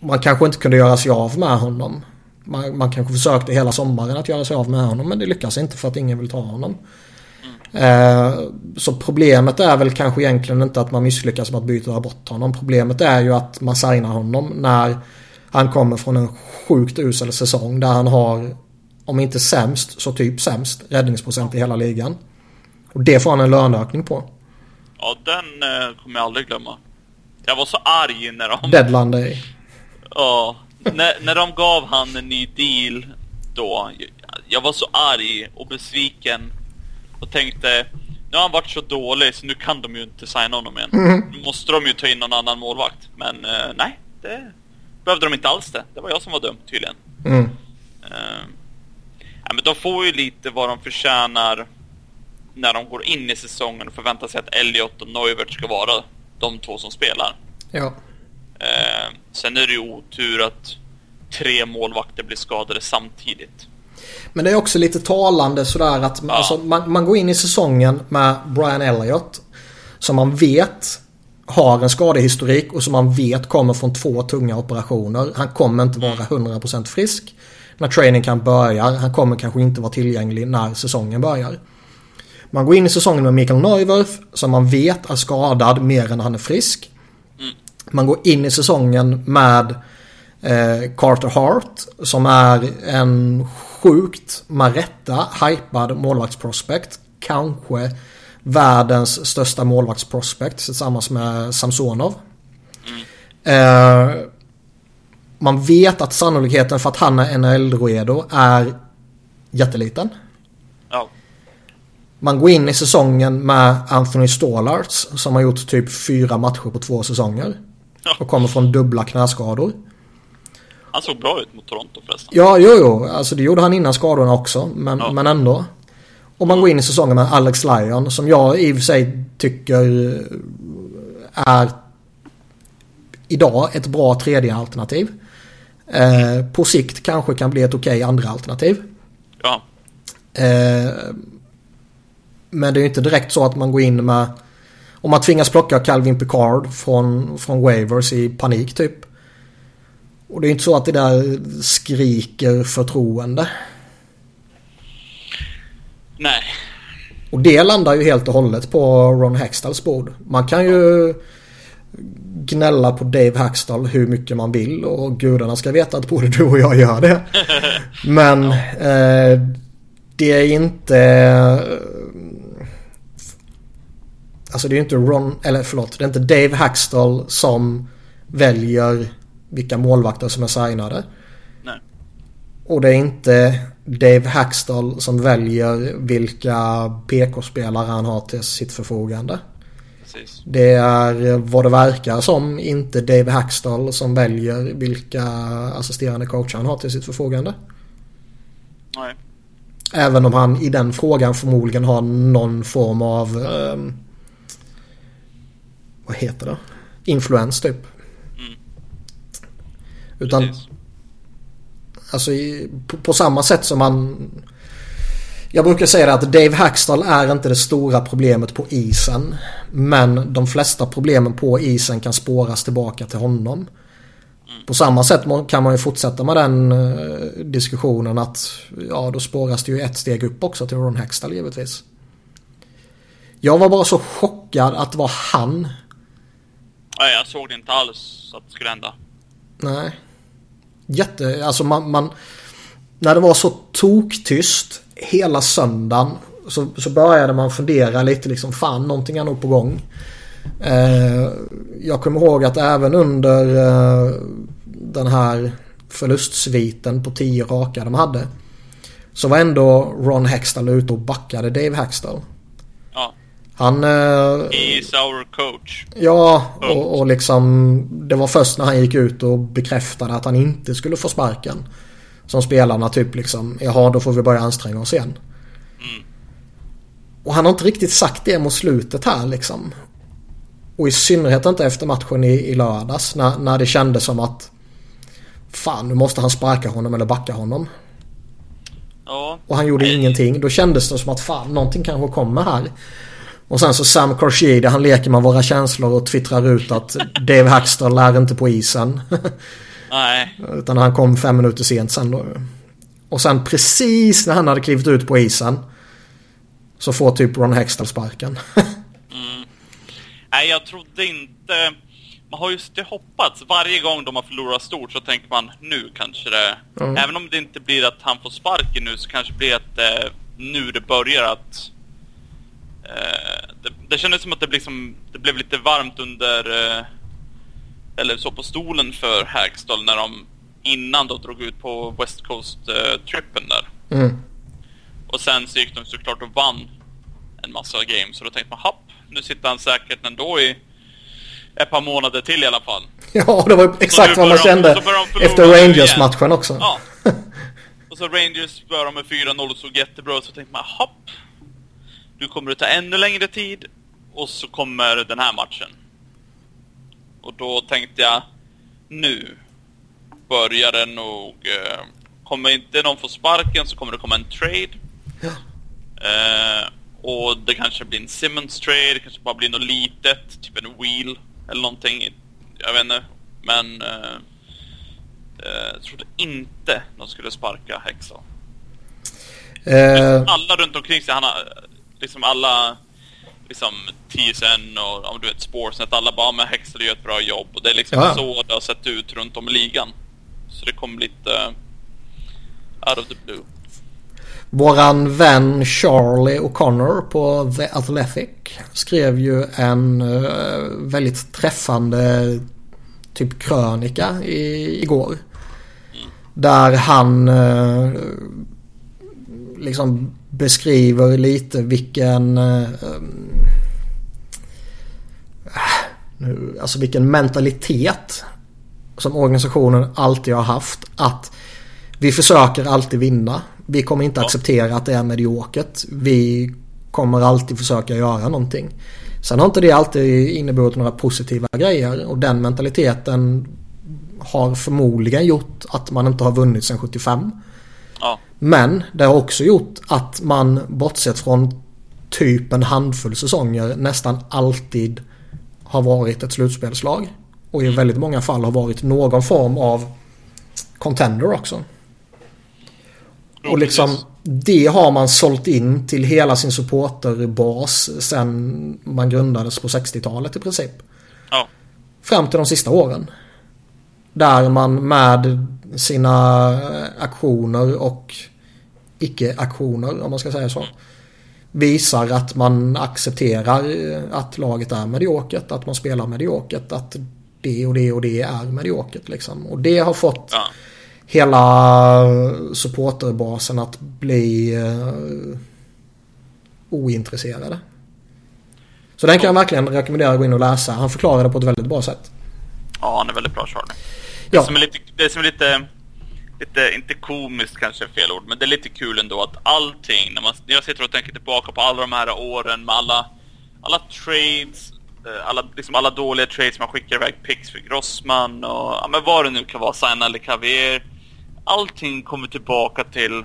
man kanske inte kunde göra sig av med honom. Man, man kanske försökte hela sommaren att göra sig av med honom men det lyckas inte för att ingen vill ta honom. Mm. Eh, så problemet är väl kanske egentligen inte att man misslyckas med att byta bort honom. Problemet är ju att man signar honom när han kommer från en sjukt usel säsong där han har om inte sämst så typ sämst räddningsprocent i hela ligan. Och det får han en löneökning på. Ja, den eh, kommer jag aldrig glömma. Jag var så arg när de... Deadline day. Ja. när, när de gav han en ny deal då. Jag var så arg och besviken. Och tänkte, nu har han varit så dålig så nu kan de ju inte signa honom igen. Mm. Nu måste de ju ta in någon annan målvakt. Men eh, nej, det behövde de inte alls det. Det var jag som var dum tydligen. Mm. Uh, ja, men de får ju lite vad de förtjänar när de går in i säsongen och förväntar sig att Elliot och Neuvert ska vara de två som spelar. Ja. Eh, sen är det ju otur att tre målvakter blir skadade samtidigt. Men det är också lite talande sådär att ja. alltså, man, man går in i säsongen med Brian Elliott. Som man vet har en skadehistorik och som man vet kommer från två tunga operationer. Han kommer inte vara 100% frisk när training kan börjar. Han kommer kanske inte vara tillgänglig när säsongen börjar. Man går in i säsongen med Mikael Neuwirth som man vet är skadad mer än han är frisk. Man går in i säsongen med eh, Carter Hart som är en sjukt med rätta hypad målvaktsprospect. Kanske världens största målvaktsprospect tillsammans med Samsonov. Mm. Eh, man vet att sannolikheten för att han är NHL-redo är jätteliten. Ja. Man går in i säsongen med Anthony Stålarts som har gjort typ fyra matcher på två säsonger. Ja. Och kommer från dubbla knäskador. Han såg bra ut mot Toronto förresten. Ja, jo, jo. Alltså det gjorde han innan skadorna också. Men, ja. men ändå. Och man går in i säsongen med Alex Lyon som jag i och för sig tycker är idag ett bra tredje alternativ. Eh, på sikt kanske kan bli ett okej okay andra alternativ. Ja. Eh, men det är ju inte direkt så att man går in med om man tvingas plocka Calvin Picard från, från Wavers i panik typ. Och det är inte så att det där skriker förtroende. Nej. Och det landar ju helt och hållet på Ron Hextalls bord. Man kan ju gnälla på Dave Hackstall hur mycket man vill och gudarna ska veta att både du och jag gör det. Men eh, det är inte... Alltså det är inte Ron, eller förlåt, det är inte Dave Hackstall som väljer vilka målvakter som är signade. Nej. Och det är inte Dave Hackstall som väljer vilka PK-spelare han har till sitt förfogande. Precis. Det är vad det verkar som inte Dave Hackstall som väljer vilka assisterande coacher han har till sitt förfogande. Nej. Även om han i den frågan förmodligen har någon form av um, vad heter det? Influens typ. Mm. Utan Precis. Alltså på, på, samma sätt som man jag brukar säga att Dave Hackstall är inte det stora problemet på isen. Men de flesta problemen på isen kan spåras tillbaka till honom. På samma sätt kan man ju fortsätta med den eh, diskussionen att ja då spåras det ju ett steg upp också till Ron Hextall givetvis. Jag var bara så chockad att det var han. Nej, jag såg det inte alls att det skulle hända. Nej. Jätte, alltså man, man när det var så toktyst hela söndagen så, så började man fundera lite liksom fan någonting är nog på gång. Eh, jag kommer ihåg att även under eh, den här förlustsviten på tio raka de hade. Så var ändå Ron Hextall ute och backade Dave Hextall. Ja. Han... Eh, He's our coach. Ja, och, och liksom det var först när han gick ut och bekräftade att han inte skulle få sparken. Som spelarna typ liksom, jaha då får vi börja anstränga oss igen. Mm. Och han har inte riktigt sagt det mot slutet här liksom. Och i synnerhet inte efter matchen i, i lördags när, när det kändes som att Fan nu måste han sparka honom eller backa honom. Ja. Och han gjorde Nej. ingenting. Då kändes det som att fan någonting kanske kommer här. Och sen så Sam Corshide han leker med våra känslor och twittrar ut att Dave Hackstall lär inte på isen. Nej. Utan han kom fem minuter sent sen då. Och sen precis när han hade klivit ut på isen. Så får typ Ron Hextall sparken. mm. Nej, jag trodde inte... Man har ju det hoppats. Varje gång de har förlorat stort så tänker man nu kanske det... Mm. Även om det inte blir att han får sparken nu så kanske det blir att eh, nu det börjar att... Eh, det, det kändes som att det, liksom, det blev lite varmt under... Eh, eller så på stolen för Hagstall när de innan de drog ut på West Coast-trippen där. Mm. Och sen så gick de såklart och vann en massa games. Så då tänkte man, hopp, nu sitter han säkert ändå i ett par månader till i alla fall. Ja, det var exakt vad man kände efter Rangers-matchen också. Ja. Och så Rangers började med 4-0 och såg jättebra ut. Så tänkte man, hopp, nu kommer det ta ännu längre tid. Och så kommer den här matchen. Och då tänkte jag, nu. börjar det nog... Eh, kommer inte någon få sparken så kommer det komma en trade. Ja. Eh, och det kanske blir en Simmons trade, det kanske bara blir något litet, typ en wheel eller någonting. Jag vet inte. Men... Eh, eh, jag trodde inte de skulle sparka Hexal. Eh, Alla runt omkring sig, han har liksom alla liksom TSN och om du vet Sportsnet, alla bara med Hexel gör ett bra jobb och det är liksom Ja. så det har sett ut runt om i ligan. Så det kommer lite uh, out of the blue. Våran vän Charlie O'Connor på The Athletic skrev ju en eh, väldigt träffande typ krönika i, igår. Där han eh, liksom beskriver lite vilken eh, eh, alltså vilken mentalitet som organisationen alltid har haft. Att vi försöker alltid vinna. Vi kommer inte acceptera att det är mediokert. Vi kommer alltid försöka göra någonting. Sen har inte det alltid inneburit några positiva grejer och den mentaliteten har förmodligen gjort att man inte har vunnit sedan 75. Ja, Men det har också gjort att man bortsett från typ en handfull säsonger nästan alltid har varit ett slutspelslag. Och i väldigt många fall har varit någon form av contender också. Och liksom det har man sålt in till hela sin supporterbas sen man grundades på 60-talet i princip. Ja, Fram till de sista åren. Där man med sina aktioner och icke-aktioner om man ska säga så. Visar att man accepterar att laget är mediokert, att man spelar mediokert, att det och det och det är mediokert liksom. Och det har fått ja. hela supporterbasen att bli eh, ointresserade. Så den kan jag verkligen rekommendera att gå in och läsa. Han förklarar det på ett väldigt bra sätt. ja han är väldigt bra Charlie. Ja. Det som är lite, det som är lite, lite, inte komiskt kanske är fel ord, men det är lite kul ändå att allting, när, man, när jag sitter och tänker tillbaka på alla de här åren med alla, alla trades, eh, alla, liksom alla dåliga trades man skickar iväg picks för Grossman och ja, men vad det nu kan vara, Signa eller Cavier. Allting kommer tillbaka till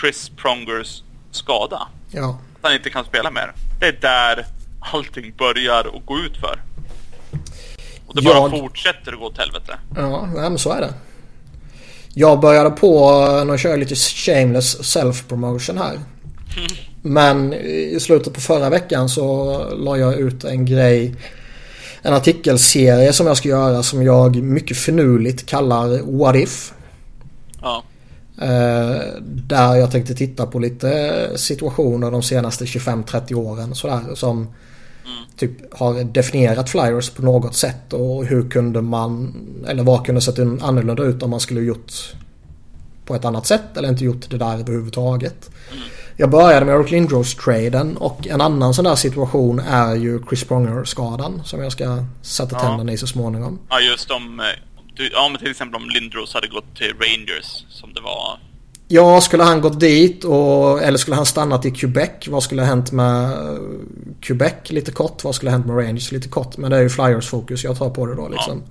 Chris Prongers skada. Ja. Att han inte kan spela mer. Det är där allting börjar att gå ut för. Och det bara Jag- fortsätter att gå åt helvete. Ja, nej, men så är det. Jag började på att köra lite shameless self-promotion här. Men i slutet på förra veckan så la jag ut en grej. En artikelserie som jag ska göra som jag mycket finurligt kallar What If. Ja. Eh, där jag tänkte titta på lite situationer de senaste 25-30 åren sådär som typ har definierat flyers på något sätt och hur kunde man eller vad kunde sett annorlunda ut om man skulle gjort på ett annat sätt eller inte gjort det där överhuvudtaget. Jag började med Eric Lindros-traden och en annan sån där situation är ju Chris Pronger-skadan som jag ska sätta Ja. tänderna i så småningom. Ja, just om... eh, ja, men till exempel om Lindros hade gått till Rangers, som det var... Ja, skulle han gått dit och, eller skulle han stannat i Quebec? Vad skulle ha hänt med eh, Quebec lite kort? Vad skulle ha hänt med Rangers lite kort? Men det är ju Flyers fokus jag tar på det då liksom.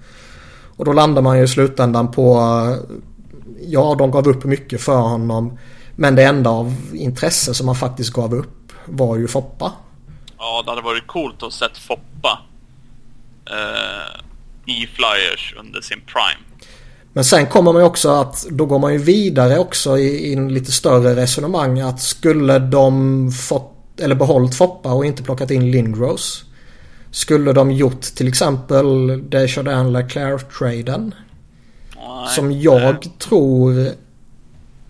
Och då landar man ju i slutändan på eh, Ja, de gav upp mycket för honom. Men det enda av intresse som man faktiskt gav upp var ju Foppa. Ja, det hade varit coolt att sett Foppa eh, i Flyers under sin prime. Men sen kommer man ju också att då går man ju vidare också i, i en lite större resonemang att skulle de fått eller behållit Foppa och inte plockat in Lindros. Skulle de gjort till exempel Desjardins Leclerc-traden. Som jag tror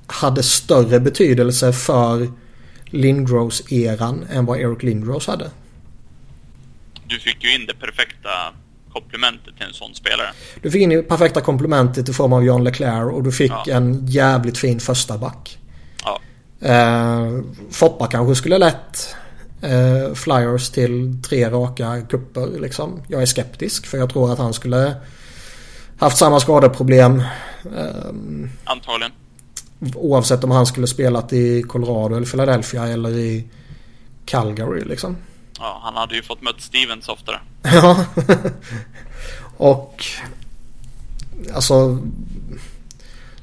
hade större betydelse för Lindros-eran än vad Eric Lindros hade. Du fick ju in det perfekta komplementet till en sån spelare. Du fick in det perfekta komplementet i form av John Leclerc och du fick Ja. en jävligt fin första back. Ja. Eh, Foppa kanske skulle lett eh, Flyers till tre raka kupper liksom. Jag är skeptisk för jag tror att han skulle haft samma skadeproblem. Eh, Antagligen. oavsett om han skulle spelat i Colorado eller Philadelphia eller i Calgary liksom. Ja, han hade ju fått mött Stevens oftare. Ja. och alltså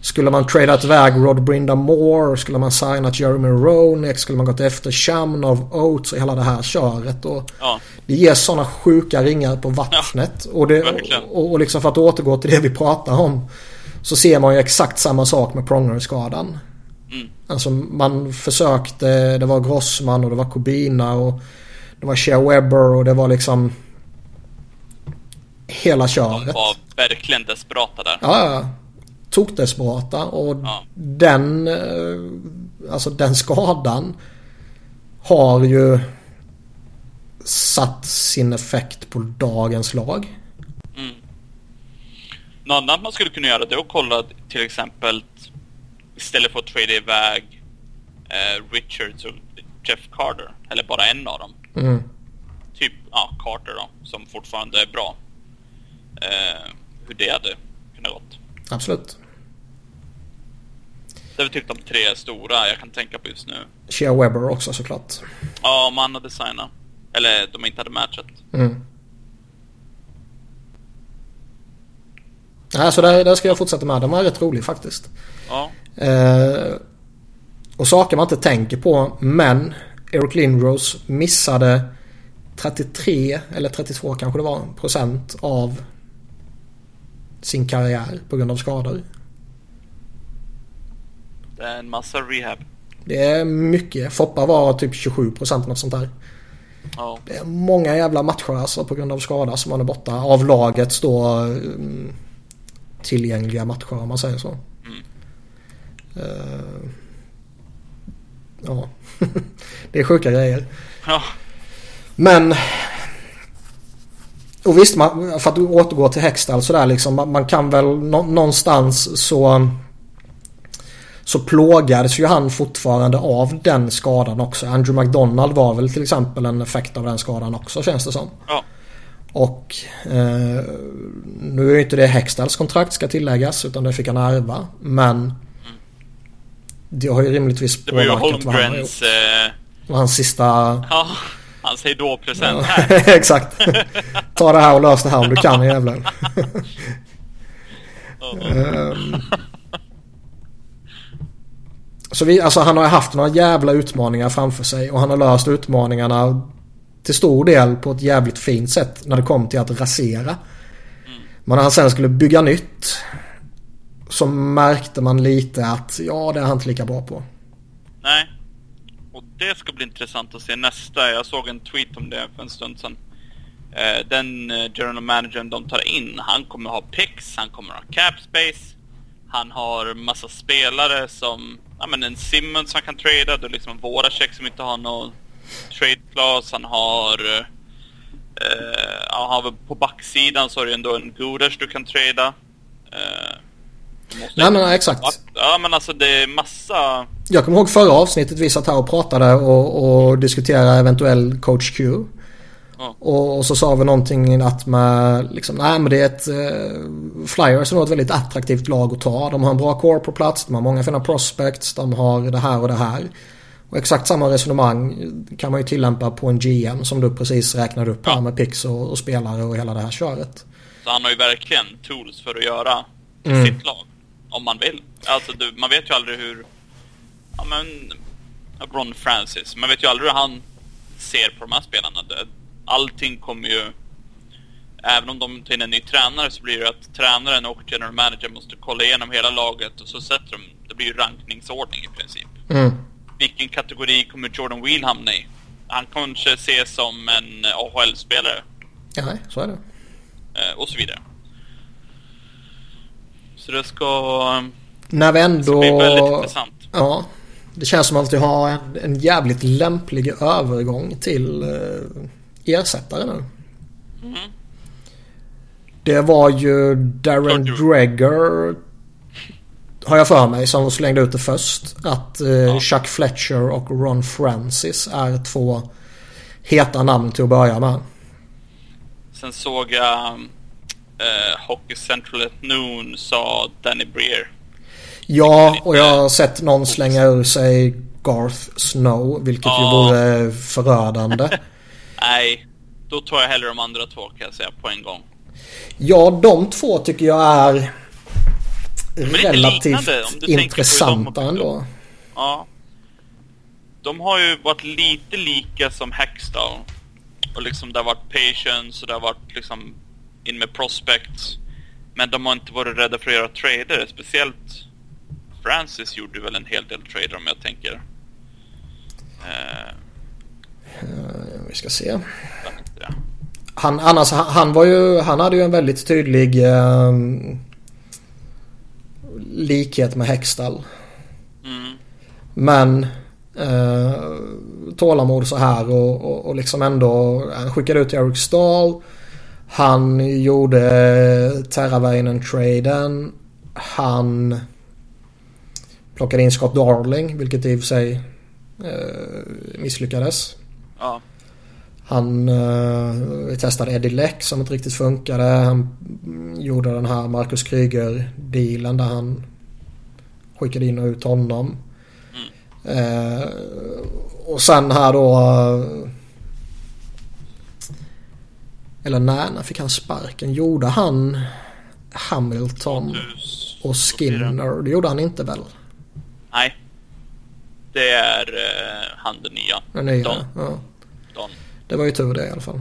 Skulle man tradat iväg Rod Brinda Moore? Skulle man signat Jeremy Roenick? Skulle man gått efter Shamnov, Oates och hela det här köret? Och Ja. Det ger sådana sjuka ringar på vattnet. och, det, och, och liksom för att återgå till det vi pratar om. Så ser man ju exakt samma sak med Pronger-skadan. Mm. Alltså man försökte, det var Grossman och det var Kobina och det var Shea Webber och det var liksom hela De köret. var verkligen desperata där. Ja, ja. Tokdesperata och Ja. den, eh, alltså den skadan har ju satt sin effekt på dagens lag. Mm. Något annat man skulle kunna göra det är att kolla till exempel istället för att trada iväg eh, Richards och Jeff Carter, eller bara en av dem. Mm. Typ, ja, Carter då, som fortfarande är bra. Eh, hur det hade kunnat gått. Absolut. Det är väl typ de tre stora jag kan tänka på just nu. Shea Webber också såklart. Ja, om han hade signat. Eller de inte hade matchat. Mm. Nej, så där, där ska jag fortsätta med. Den var rätt rolig faktiskt. Ja. Eh, och saker man inte tänker på. Men Eric Lindros missade 33 eller 32 kanske det var procent av sin karriär på grund av skador. Det är en massa rehab. Det är mycket. Foppa var typ 27 procent något sånt där. Ja. Det är många jävla matcher alltså på grund av skada som man är borta. Av lagets då mm, tillgängliga matcher om man säger så. Mm. Eh, ja, det är sjuka grejer. Ja. Men... Och visst, man, för att återgå till Hextall sådär liksom. Man, man kan väl nå, någonstans så... Så plågades ju han fortfarande av den skadan också. Andrew McDonald var väl till exempel en effekt av den skadan också känns det som. Ja. Och eh, nu är ju inte det Hextalls kontrakt ska tilläggas utan det fick han ärva. Men det har ju rimligtvis Det var ju påverkat vad han har gjort. Eh, hans sista... ja, hans hejdå-present här. Exakt. Ta det här och lös det här om du kan jävlar. Ehm. Så vi, alltså han har haft några jävla utmaningar framför sig och han har löst utmaningarna till stor del på ett jävligt fint sätt när det kom till att rasera. Men när han sen skulle bygga nytt så märkte man lite att ja, det är han inte lika bra på. Nej. Och det ska bli intressant att se nästa. Jag såg en tweet om det för en stund sedan. Eh, den eh, general managern de tar in, han kommer ha picks, han kommer ha cap space. Han har massa spelare som, ja men en Simmons han kan trada, Det är liksom våra check som inte har någon trade class. Han har, eh, eh han har på backsidan så har du ändå en Guders du kan trada. Eh, Nej men exakt. Ja men alltså det är massa Jag kommer ihåg förra avsnittet vi satt här och pratade och, och diskuterade eventuell coach Q. Ja. Och, och så sa vi någonting att med liksom, nej men det är ett eh, Flyers är nog ett väldigt attraktivt lag att ta. De har en bra core på plats, de har många fina prospects, de har det här och det här. Och exakt samma resonemang kan man ju tillämpa på en GM som du precis räknade upp här Ja. med picks och, och spelare och hela det här köret. Så han har ju verkligen tools för att göra Mm. sitt lag. Om man vill. Alltså du, man vet ju aldrig hur... Ja men... Ron Francis. Man vet ju aldrig hur han ser på de här spelarna. Allting kommer ju... Även om de tar in en ny tränare så blir det att tränaren och general manager måste kolla igenom hela laget och så sätter de... Det blir ju rankningsordning i princip. Mm. Vilken kategori kommer Jordan Wheel hamna i? Han kanske ses som en AHL-spelare. Ja, så är det. eh, och så vidare. Så det ska, När vi det ska bli ändå... väldigt intressant. Ja. Det känns som att vi har en, en jävligt lämplig övergång till eh, ersättare nu. Mm. Det var ju Darren Dreger har jag för mig som slängde ut det först. Att eh, Chuck Fletcher och Ron Francis är två heta namn till att börja med. Sen såg jag eh, Hockey Central at Noon sa Danny Breer. Ja, och jag har sett någon slänga ur sig Garth Snow, vilket ju Ja. vore förödande. Nej, då tar jag hellre de andra två kan jag säga på en gång. Ja, de två tycker jag är... relativt liknande, intressanta ändå. Ja. De har ju varit lite lika som Hextall. Och liksom det har varit patience och det har varit liksom in med prospects. Men de har inte varit rädda för att göra trader. Speciellt Francis gjorde väl en hel del trader om jag tänker. Eh, Eh, Vi ska se. Han, han, han var ju, han hade ju en väldigt tydlig eh, likhet med Hextall. Mm. Men eh, tålamod så här och, och, och liksom ändå. Han skickade ut Eric Stahl. Han gjorde Terravainen-traden. Han plockade in Scott Darling vilket i och för sig eh, misslyckades. Ja. Han eh, testade Eddie Leck som inte riktigt funkade. Han mm, gjorde den här Marcus Kryger-dealen där han skickade in och ut honom. Eh, och sen här då... eller nej, när fick han sparken? Gjorde han Hamilton och Skinner? Det gjorde han inte väl? Nej. Det är eh, han den nya. Den nya, Don. ja. Don. Det var ju tur det i alla fall.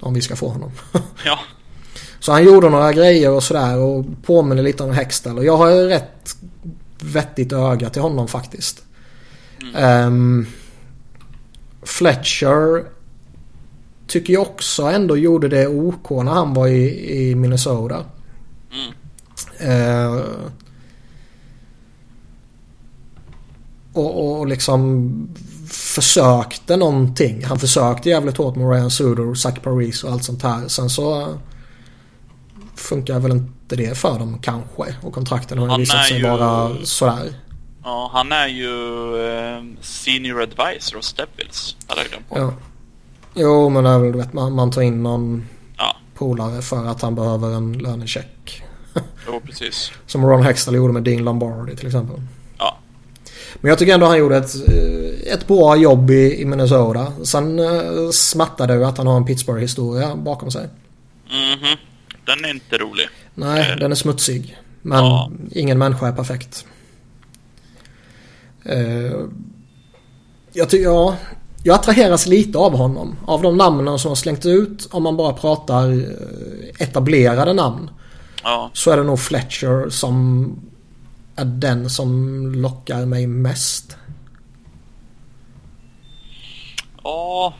Om vi ska få honom. Ja. Så han gjorde några grejer och sådär och påminner lite om Hextall. Och jag har ju rätt vettigt öga till honom faktiskt. Ehm, Fletcher tycker jag också ändå gjorde det OK när han var i, i Minnesota. Mm. Eh, och, och liksom försökte någonting. Han försökte jävligt hårt med Ryan Suder, Zach Paris och allt sånt här. Sen så funkar väl inte det för dem kanske. Och kontrakten har Han visat sig ju- vara sådär. Ja, han är ju eh, senior advisor hos Devils. Ja. Jo men det är väl, vet, man, man tar in någon Ja, polare för att han behöver en lönecheck. jo precis. Som Ron Hextall gjorde med Dean Lombardi till exempel. Ja. Men jag tycker ändå han gjorde ett, eh, ett bra jobb i, i Minnesota. Sen uh, smattade det att han har en Pittsburgh-historia bakom sig. Mhm. Den är inte rolig. Nej, Eh. den är smutsig. Men Ja. ingen människa är perfekt. Eh, jag tycker, ja. Jag attraheras lite av honom. Av de namnen som har slängt ut. Om man bara pratar eh, etablerade namn. Ja. Så är det nog Fletcher som är den som lockar mig mest. Ja,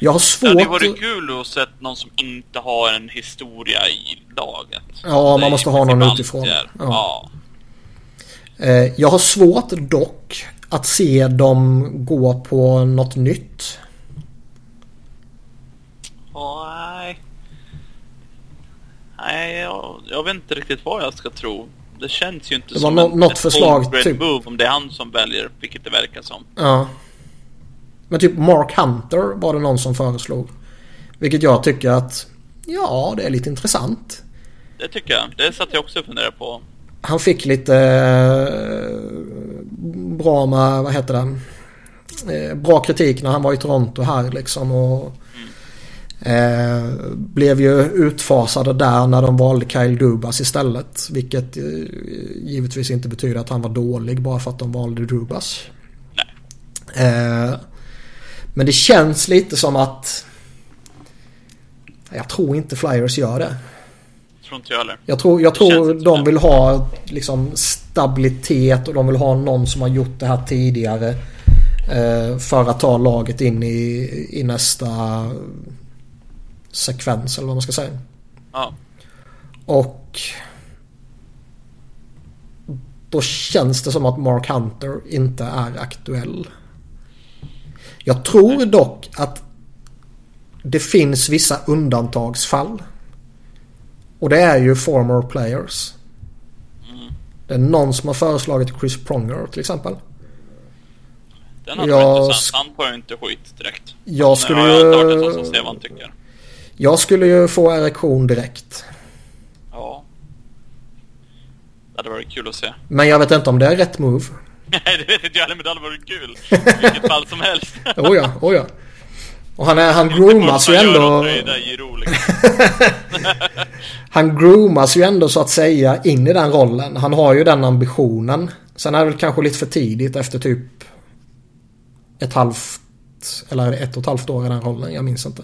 Jag har det svårt... hade varit kul att se någon som inte har en historia i laget. Ja, Det man måste ha någon utifrån. det. Ja. Ja. Eh, jag har svårt dock att se dem gå på något nytt. Nej. Nej, jag, jag vet inte riktigt vad jag ska tro. Det känns ju inte Det var som nå- en, något förslag, typ. move om det är han som väljer, vilket det verkar som. Ja. Men typ Mark Hunter var det någon som föreslog. Vilket jag tycker att ja, det är lite intressant. Det tycker jag. Det satt jag också och funderade på. Han fick lite eh, bra med, vad heter det? Eh, bra kritik när han var i Toronto här liksom. Och, eh, blev ju utfasade där när de valde Kyle Dubas istället. Vilket eh, givetvis inte betyder att han var dålig bara för att de valde Dubas. Nej. Eh, men det känns lite som att Jag tror inte Flyers gör det. Tror inte jag heller. Jag tror, jag tror de vill ha liksom stabilitet och de vill ha någon som har gjort det här tidigare. Eh, för att ta laget in i, i nästa sekvens eller vad man ska säga. Ja. Och då känns det som att Mark Hunter inte är aktuell. Jag tror dock att det finns vissa undantagsfall. Och det är ju former players. Mm. Det är någon som har föreslagit Chris Pronger till exempel. Den hade Jag intressant. Han får ju inte skit direkt. Jag Men skulle jag ju... någon som vad han tycker. Jag skulle ju få erektion direkt. Ja. Det hade varit kul att se. Men jag vet inte om det är rätt move. Nej, det vet inte jag heller, men det hade varit kul. I vilket fall som helst. Oh ja, oh ja. Och han, är, han groomas ju ändå. han groomas ju ändå så att säga in i den rollen. Han har ju den ambitionen. Sen är det väl kanske lite för tidigt efter typ ett halvt eller ett och ett halvt år i den rollen. Jag minns inte.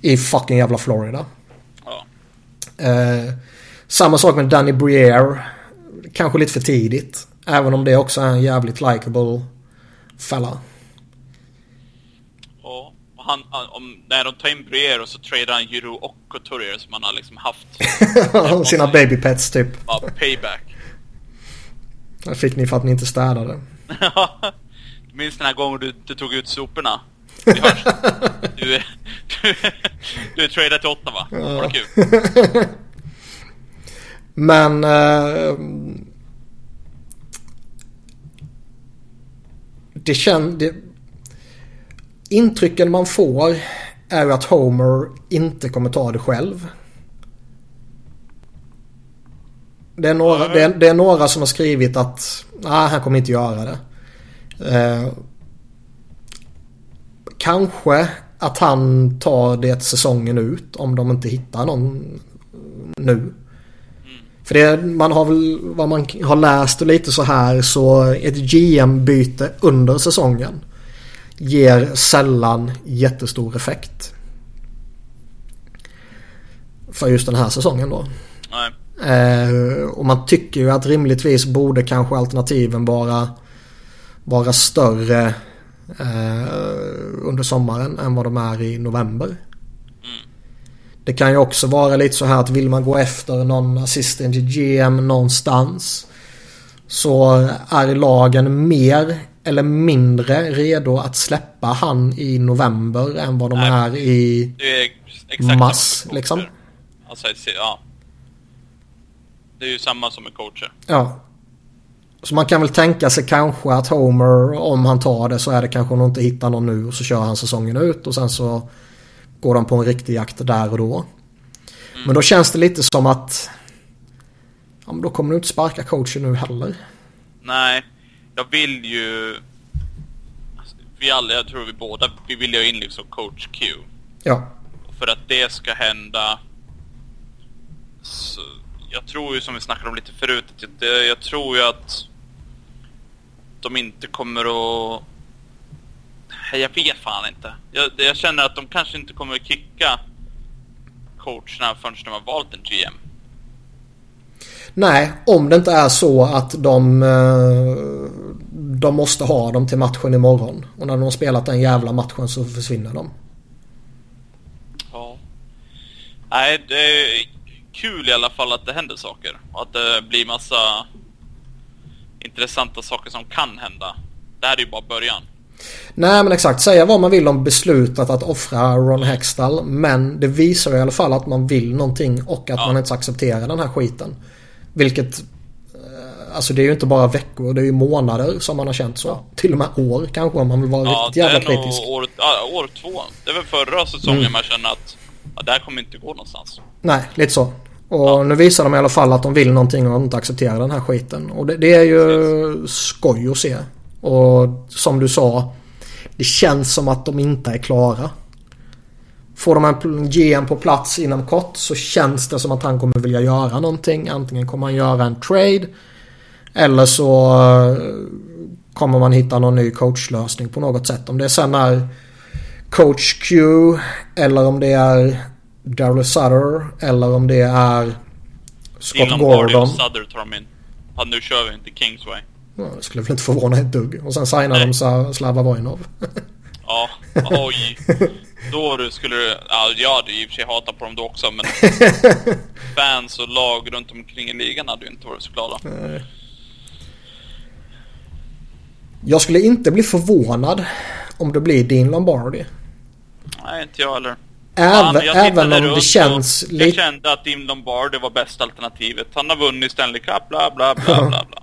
I fucking jävla Florida. Ja. Eh, samma sak med Danny Briere. Kanske lite för tidigt. Även om det också är en jävligt likable fella. Han, han- om, när de tar in Breer och så tradar han Jiro och Couturier som han har liksom haft. Sina baby pets typ. Bara payback. Det fick ni för att ni inte städade. du minns den här gången du, du tog ut soporna? Vi hörs. Du, du, är- du är tradad till åtta va? Var det kul? Men... Eh, det känns... Intrycken man får är att Homer inte kommer ta det själv. Det är några, det är, det är några som har skrivit att nej, han kommer inte göra det. Eh, kanske att han tar det säsongen ut om de inte hittar någon nu. För det, man har väl, vad man har läst och lite så här så ett GM-byte under säsongen ger sällan jättestor effekt. För just den här säsongen då. Eh, och man tycker ju att rimligtvis borde kanske alternativen vara, vara större eh, under sommaren än vad de är i november. Det kan ju också vara lite så här att vill man gå efter någon assistent GM någonstans så är lagen mer eller mindre redo att släppa han i november än vad de Nej. är i... Är coacher. liksom. Alltså, ja. Det är ju samma som med coacher. Ja. Så man kan väl tänka sig kanske att Homer, om han tar det så är det kanske om de inte hittar någon nu och så kör han säsongen ut och sen så går de på en riktig jakt där och då. Men då känns det lite som att ja, men då kommer du inte sparka coachen nu heller. Nej, jag vill ju... alltså, Vi alla, jag tror vi båda, vi vill ju in liksom coach Q. Ja. Och för att det ska hända... Så, jag tror ju som vi snackade om lite förut, att jag, jag tror ju att de inte kommer att... Jag vet fan inte. Jag, jag känner att de kanske inte kommer att kicka coacherna förrän de har valt en GM. Nej, om det inte är så att de, eh, de måste ha dem till matchen imorgon. Och när de har spelat den jävla matchen så försvinner de. Ja. Nej, det är kul i alla fall att det händer saker. Och att det blir massa intressanta saker som kan hända. Det här är ju bara början. Nej men exakt, säga vad man vill om beslutet att offra Ron Hextall. Men det visar i alla fall att man vill någonting och att Ja. man inte accepterar den här skiten. Vilket... Alltså det är ju inte bara veckor, det är ju månader som man har känt så. Till och med år kanske om man vill vara Ja, riktigt det jävla är nog kritisk. år, ja, år två. Det är väl förra säsongen Mm. man känner att ja, det här kommer inte gå någonstans. Nej, lite så. Och nu visar de i alla fall att de vill någonting och inte accepterar den här skiten. Och det, det är ju skoj att se. Och som du sa. Det känns som att de inte är klara. Får de en GM på plats inom kort så känns det som att han kommer vilja göra någonting. Antingen kommer han göra en trade. Eller så eh, kommer man hitta någon ny coachlösning på något sätt. Om det sen är Coach Q eller om det är Daryl Sutter eller om det är Scott Bardi Gordon. och Sutter tar de in. Ja, nu kör vi inte Kingsway. Ja, det skulle väl inte förvåna ett dugg. Och sen signar de Slava Vojnov. Ja, oj. Då du skulle du... Ja, jag hade i och för sig hatat på dem då också, men... fans och lag runt omkring i ligan hade ju inte varit så glada. Jag skulle inte bli förvånad om det blir Dean Lombardi. Nej, inte jag heller. Även, jag även om det känns Jag lite... kände att Dim Lombardi var bästa alternativet. Han har vunnit Stanley Cup, bla bla bla bla bla.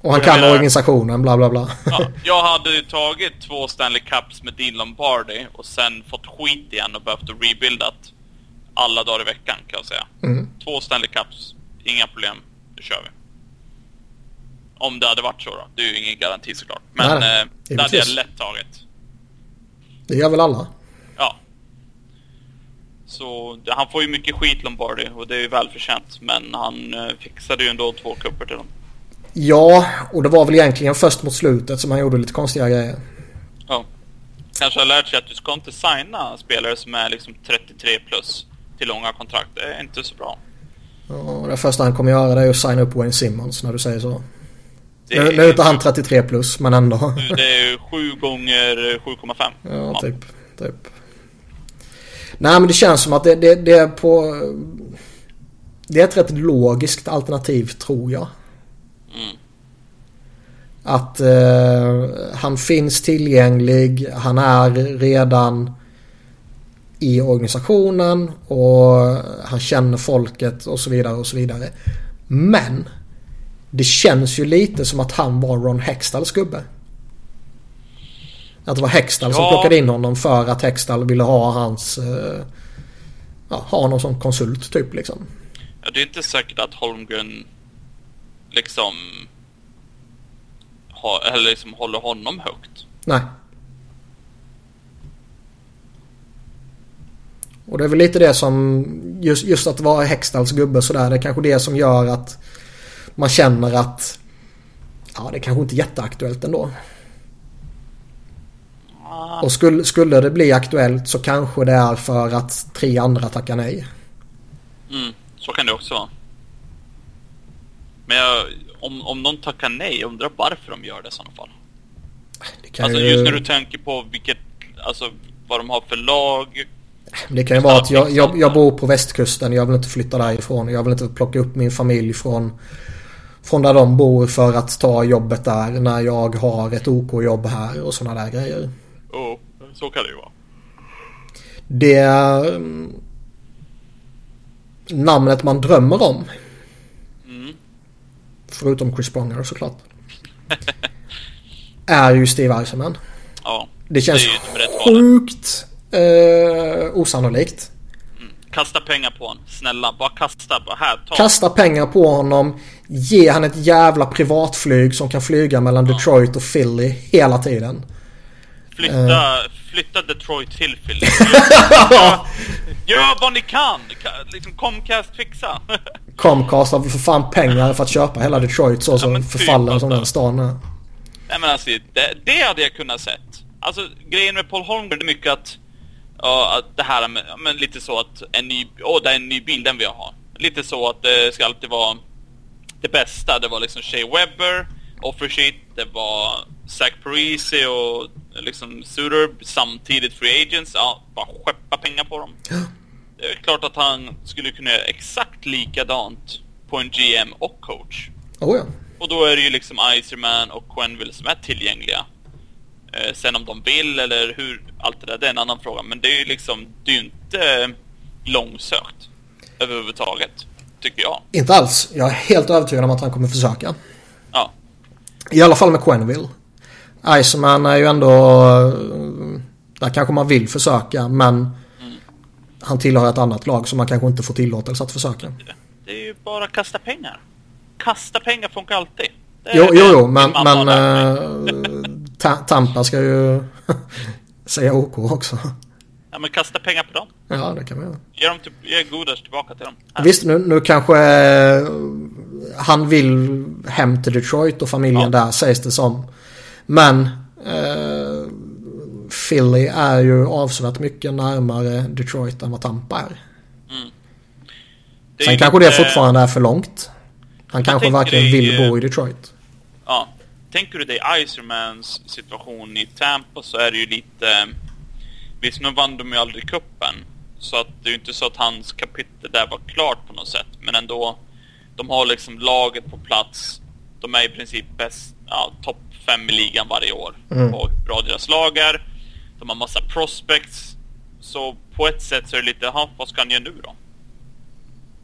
Och han jag kan organisationen, bla bla bla. Ja, jag hade ju tagit två Stanley Cups med Dean Lombardi och sen fått skit igen och behövt rebuildat alla dagar i veckan kan jag säga. Mm. Två Stanley Cups, inga problem. Nu kör vi. Om det hade varit så då. Det är ju ingen garanti såklart. Men Nej, eh, det hade jag lätt tagit. Det gör väl alla? Ja. Så han får ju mycket skit Lombardi och det är ju välförtjänt. Men han eh, fixade ju ändå två kupper till dem. Ja, och det var väl egentligen först mot slutet som han gjorde lite konstiga grejer. Ja. Kanske har lärt sig att du ska inte signa spelare som är liksom 33 plus till långa kontrakt. Det är inte så bra. Och det första han kommer göra det är att signa upp Wayne Simmons när du säger så. Det Nu, är, nu är inte han 33 plus, men ändå. det är ju 7 gånger 7,5. Ja, typ. typ. Nej, men det känns som att det, det, det är på... Det är ett rätt logiskt alternativ, tror jag. Mm. Att eh, han finns tillgänglig, han är redan i organisationen och han känner folket och så vidare och så vidare. Men det känns ju lite som att han var Ron Hextalls gubbe. Att det var Hextall som Ja. plockade in honom för att Hextall ville ha hans... Eh, ja, ha honom som konsult typ liksom. Ja, det är inte säkert att Holmgren liksom, ha, eller liksom håller honom högt. Nej. Och det är väl lite det som, just, just att vara Hextalls gubbe sådär, det är kanske det som gör att man känner att ja, det kanske inte är jätteaktuellt ändå. Och skulle, skulle det bli aktuellt så kanske det är för att tre andra tackar nej. Mm, så kan det också vara. Men jag, om, om någon tackar nej, jag undrar varför de gör det i sådana fall. Alltså ju, just när du tänker på vilket, alltså vad de har för lag. det kan ju vara att jag, jag, jag bor på västkusten, jag vill inte flytta därifrån. Jag vill inte plocka upp min familj från, från där de bor för att ta jobbet där när jag har ett OK-jobb här och sådana där grejer. Oh, så kan det ju vara. Det mm, namnet man drömmer om. Mm. Förutom Chris Pronger såklart. är ju Steve Eisenman. Ja, Det känns Det är sjukt eh, osannolikt. kasta pengar på honom. Snälla, bara kasta. Bara här, ta. Kasta pengar på honom. Ge han ett jävla privatflyg som kan flyga mellan Detroit och Philly hela tiden. Flytta, Eh. flytta Detroit till Philly. Gör, gör vad ni kan. Ka- Liksom Comcast fixa. Comcast har för fan pengar för att köpa hela Detroit så Ja, som typ förfallen som alltså. den stan är. Nej men alltså, det, det hade jag kunnat sett. Alltså grejen med Paul Holmgren är mycket att, ja, att det här med, ja, men lite så att en ny, åh det är en ny bil, den vill jag ha. Lite så att det ska alltid vara det bästa. Det var liksom Shea Webber, Offersheet, det var Zach Parisi och liksom Suter samtidigt Free Agents. Ja, bara skeppa pengar på dem. Det är klart att han skulle kunna göra exakt likadant på en GM och coach. Oh ja. Och då är det ju liksom Iserman och Quenville som är tillgängliga. Eh, sen om de vill eller hur, allt det där, det är en annan fråga. Men det är ju liksom, det är ju inte långsökt överhuvudtaget, tycker jag. Inte alls. Jag är helt övertygad om att han kommer försöka. Ja, I alla fall med Quenville. Iceman är ju ändå... eh, Där kanske man vill försöka men... Han tillhör ett annat lag så man kanske inte får tillåtelse att försöka. det är ju bara att kasta pengar. Kasta pengar funkar alltid. Jo, jo, jo men, men Ta- Tampa ska ju säga OK också. Ja, men kasta pengar på dem. Ja, det kan man göra. Ge, dem till, ge Gooders tillbaka till dem. Här. Visst, nu, nu kanske eh, han vill hem till Detroit och familjen Ja. där sägs det som. Men eh, Philly är ju avsevärt mycket närmare Detroit än vad Tampa är. Det är Sen kanske det fortfarande är för långt. Han kanske verkligen dig, vill eh, bo i Detroit. Ja. Tänker du dig Isermans situation i Tampa så är det ju lite... Visst, nu vann de ju aldrig kuppen Så att det är ju inte så att hans kapitel där var klart på något sätt. Men ändå, de har liksom laget på plats. De är i princip bäst, ja, topp fem i ligan varje år. Mm. Hur bra deras lag är. De har massa prospects. Så på ett sätt så är det lite, "Jaha, vad ska han göra nu då?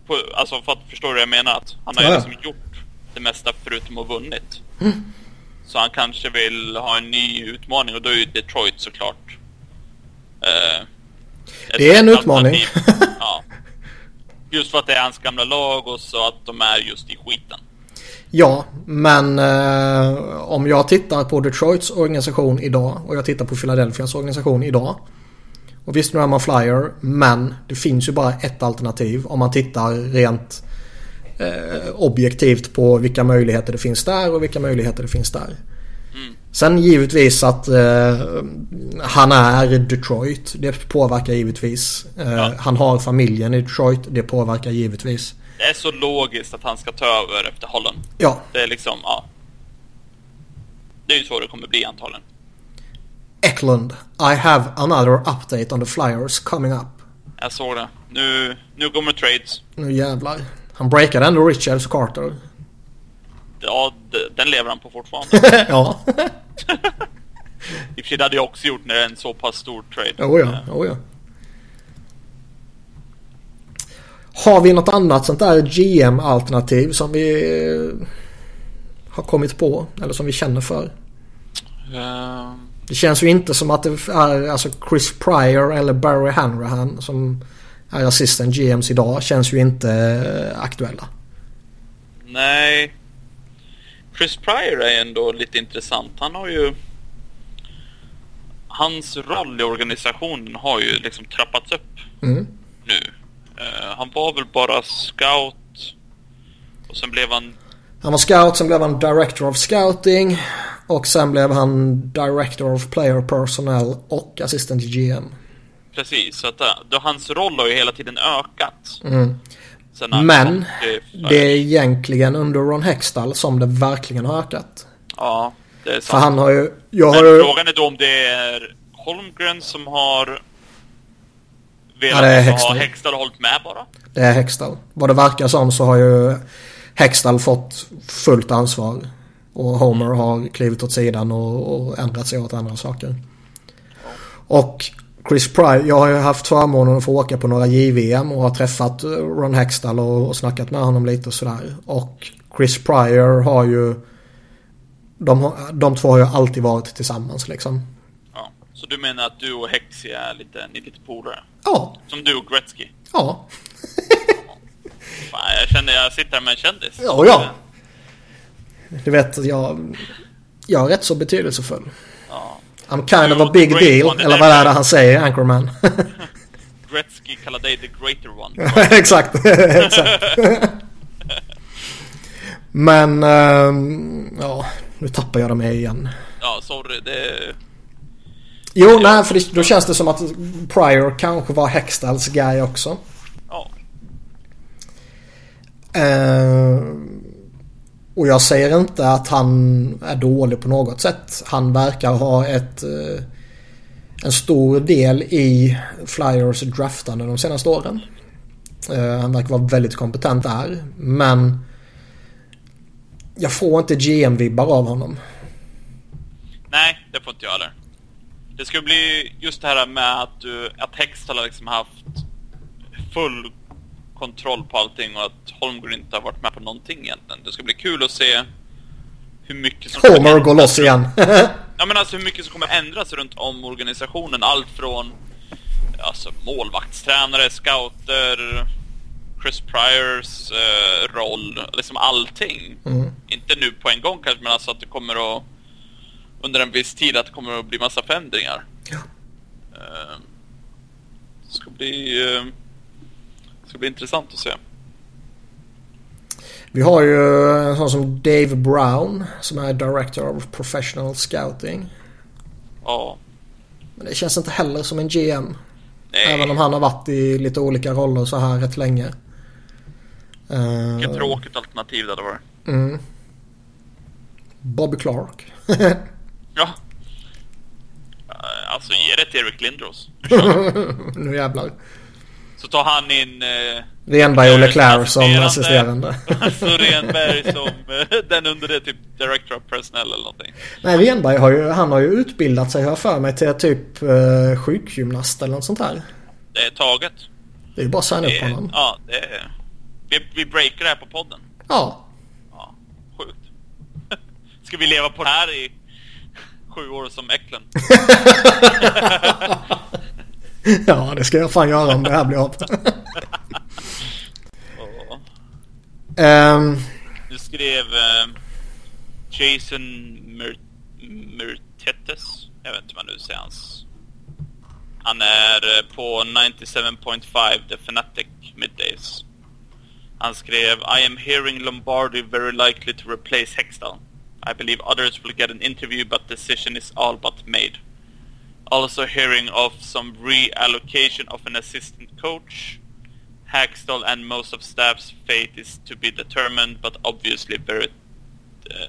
På, alltså för att förstå vad jag menar. Att han har ju Ja, liksom gjort det mesta förutom att ha vunnit. Så han kanske vill ha en ny utmaning och då är ju Detroit såklart. Eh, Det är en utmaning. ja. Just för att det är hans gamla lag och så att de är just i skiten. Ja, men eh, om jag tittar på Detroits organisation idag och jag tittar på Philadelphias organisation idag. Och visst nu är man flyer men det finns ju bara ett alternativ om man tittar rent eh, objektivt på vilka möjligheter det finns där och vilka möjligheter det finns där. Sen givetvis att eh, han är Detroit. Det påverkar givetvis. Eh, ja. Han har familjen i Detroit. Det påverkar givetvis. Det är så logiskt att han ska ta över efter Holland. Ja. Det är liksom, ja. Det är ju så det kommer bli antagligen. Eklund, I have another update on the flyers coming up. Jag såg det. Nu, nu kommer trades. Nu jävlar. Han breakade ändå Richards Carter. Ja, den lever han på fortfarande. ja. I och för sig det hade jag också gjort när det är en så pass stor trade. Oh ja, oh ja. Har vi något annat sånt där GM-alternativ som vi eh, har kommit på? Eller som vi känner för? Uh... Det känns ju inte som att det är alltså Chris Pryor eller Barry Hanrahan som är assistant GMs idag. Känns ju inte eh, aktuella. Nej. Chris Pryor är ändå lite intressant. Han har ju... Hans roll i organisationen har ju liksom trappats upp mm. nu. Uh, han var väl bara scout och sen blev han... Han var scout, sen blev han director of scouting och sen blev han director of player personnel och assistant GM. Precis, så att eh, då, hans roll har ju hela tiden ökat. Mm. Men det är egentligen under Ron Hextall som det verkligen har ökat. Ja, det är sant. För han har ju... Jag har Men frågan är då om det är Holmgren som har velat ja, det är Hextall. ha Hextall hållit med bara? Det är Hextall. Vad det verkar som så har ju Hextall fått fullt ansvar. Och Homer har klivit åt sidan och, och ändrat sig åt andra saker. Och Chris Pryor, jag har ju haft förmånen att få åka på några JVM och har träffat Ron Hextall och, och snackat med honom lite och sådär. Och Chris Pryor har ju de, de två har ju alltid varit tillsammans liksom. Ja, så du menar att du och Hexi är lite, ni är lite polare? Ja. Som du och Gretzky? Ja. Fan, jag känner jag sitter här med en kändis. Ja, ja. Du vet, jag, jag är rätt så betydelsefull. Ja. I'm kind of a big deal. Eller vad är det han säger, Anchorman? Gretzky kallar dig the greater one. exakt, exakt. Men, um, ja, nu tappar jag dem igen. Ja, sorry. Det... Jo, nej, för det, då känns det som att Pryor kanske var Hextalls guy också. Ja. Uh, och jag säger inte att han är dålig på något sätt. Han verkar ha ett, eh, en stor del i Flyers draftande de senaste åren. Eh, han verkar vara väldigt kompetent där. Men jag får inte GM-vibbar av honom. Nej, det får inte jag heller. Det ska bli just det här med att, du, att Hextall har liksom haft full kontroll på allting och att Holmgren inte har varit med på någonting egentligen. Det ska bli kul att se hur mycket som... Homer går loss igen. ja men alltså hur mycket som kommer ändras runt om organisationen. Allt från alltså målvaktstränare, scouter, Chris Pryors eh, roll, liksom allting. Mm. Inte nu på en gång kanske, men alltså att det kommer att under en viss tid att det kommer att bli massa förändringar. Ja. Eh, det ska bli... Eh, ska bli intressant att se. Vi har ju en sån som Dave Brown som är Director of Professional Scouting. Ja. Men det känns inte heller som en GM. Nej. Även om han har varit i lite olika roller så här rätt länge. Vilket uh, tråkigt alternativ det hade varit. Mm. Bobby Clark. ja. Alltså ge det till Eric Lindros. nu jävlar. Så tar han in... Eh, Renberg och Leclerc som assisterande. alltså Renberg som eh, den under det typ Director of Personnel eller någonting. Nej Renberg har ju, han har ju utbildat sig har för mig till typ eh, sjukgymnast eller något sånt här. Det är taget. Det är ju bara att signa upp honom. Ja, det är... Vi, vi breakar det här på podden. Ja. Ja, sjukt. Ska vi leva på det här i sju år som Eklund? ja, det ska jag fan göra om det här blir av. um, du skrev uh, Jason Murtetes. Jag vet inte vad du säger hans... Han är eh, på 97.5 The Fanatic Middays. Han skrev I am hearing Lombardi very likely to replace Hextall. I believe others will get an interview but decision is all but made. Also hearing of some reallocation of an assistant coach. Hackstall and most of staff's fate is to be determined but obviously very uh,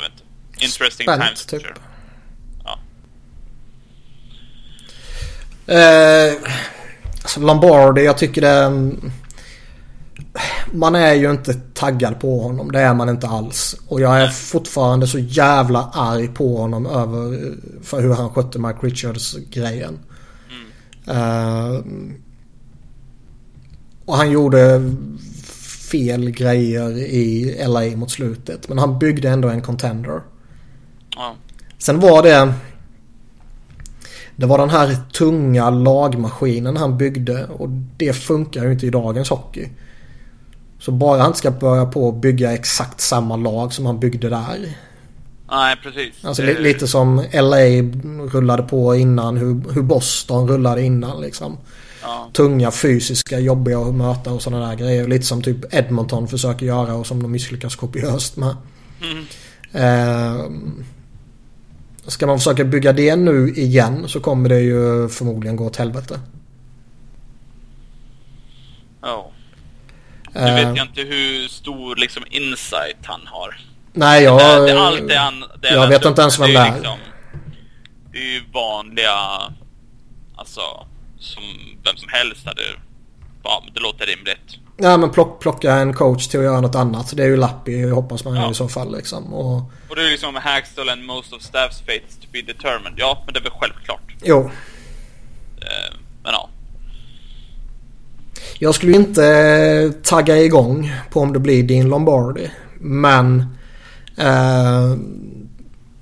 vet inte. Interesting Spänt, times. typ. Ja. Eh, alltså Lombardi, jag tycker det... Man är ju inte taggad på honom. Det är man inte alls. Och jag är fortfarande så jävla arg på honom över för hur han skötte Mike Richards-grejen. Eh, och han gjorde fel grejer i LA mot slutet. Men han byggde ändå en contender. Ja. Sen var det... Det var den här tunga lagmaskinen han byggde och det funkar ju inte i dagens hockey. Så bara han inte ska börja på att bygga exakt samma lag som han byggde där. Nej, precis. Alltså li- lite som LA rullade på innan, hur, hur Boston rullade innan liksom. Ja. Tunga, fysiska, jobbiga att möta och sådana där grejer. Lite som typ Edmonton försöker göra och som de misslyckas kopiöst med. Mm. Eh, ska man försöka bygga det nu igen så kommer det ju förmodligen gå åt helvete. Ja. Nu Eh, vet jag inte hur stor liksom insight han har. nej, jag... det, det, allt det han... Det jag vet inte ens vem det är. Liksom, det är ju vanliga... Alltså, som vem som helst hade... Ja, det låter rimligt. Nej men plock, plocka en coach till att göra något annat. Det är ju Lappi hoppas man Ja. i så fall liksom. Och, Och det är liksom Hackstall and most of staff's fate is to be determined. Ja, men det är väl självklart. jo. Eh, ja. Jag skulle inte tagga igång på om det blir din Lombardi. Men eh,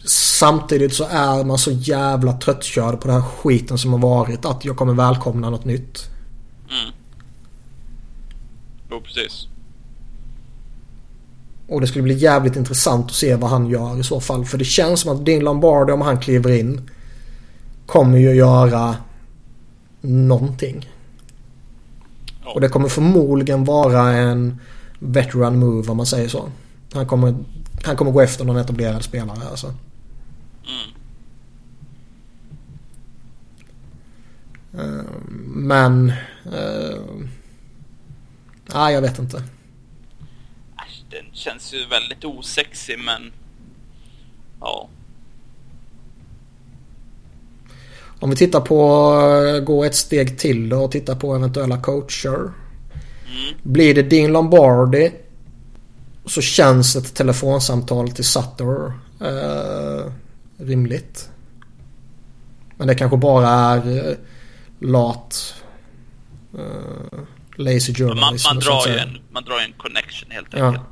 samtidigt så är man så jävla tröttkörd på den här skiten som har varit att jag kommer välkomna något nytt. Mm. Jo, precis. Och det skulle bli jävligt intressant att se vad han gör i så fall. För det känns som att din Lombardi om han kliver in kommer ju göra någonting. Ja. Och det kommer förmodligen vara en veteran move om man säger så. Han kommer, han kommer gå efter någon etablerad spelare alltså. Mm. Eh, Men... Uh, nej, jag vet inte. Den känns ju väldigt osexig, men... Ja. Om vi tittar på, gå ett steg till då och tittar på eventuella coacher. Mm. Blir det din Lombardi så känns ett telefonsamtal till Sutter eh, rimligt. Men det kanske bara är eh, lat eh, lazy Man, journalism. man, att drar ju en, man drar en connection helt Ja. enkelt.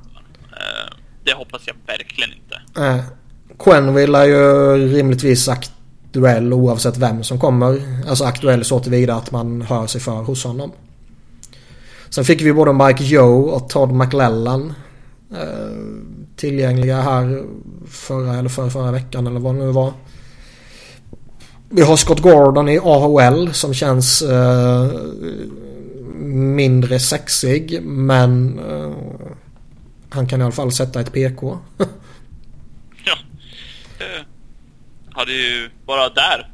Eh, det hoppas jag verkligen inte. Eh, Quenville är ju rimligtvis aktuell oavsett vem som kommer. Alltså aktuell så tillvida att man hör sig för hos honom. Sen fick vi både Mike Joe och Todd McLellan eh, tillgängliga här förra eller förra, förra veckan eller vad det nu var. Vi har Scott Gordon i AHL som känns eh, mindre sexig men eh, han kan i alla fall sätta ett PK. Ja. Det hade ju bara där.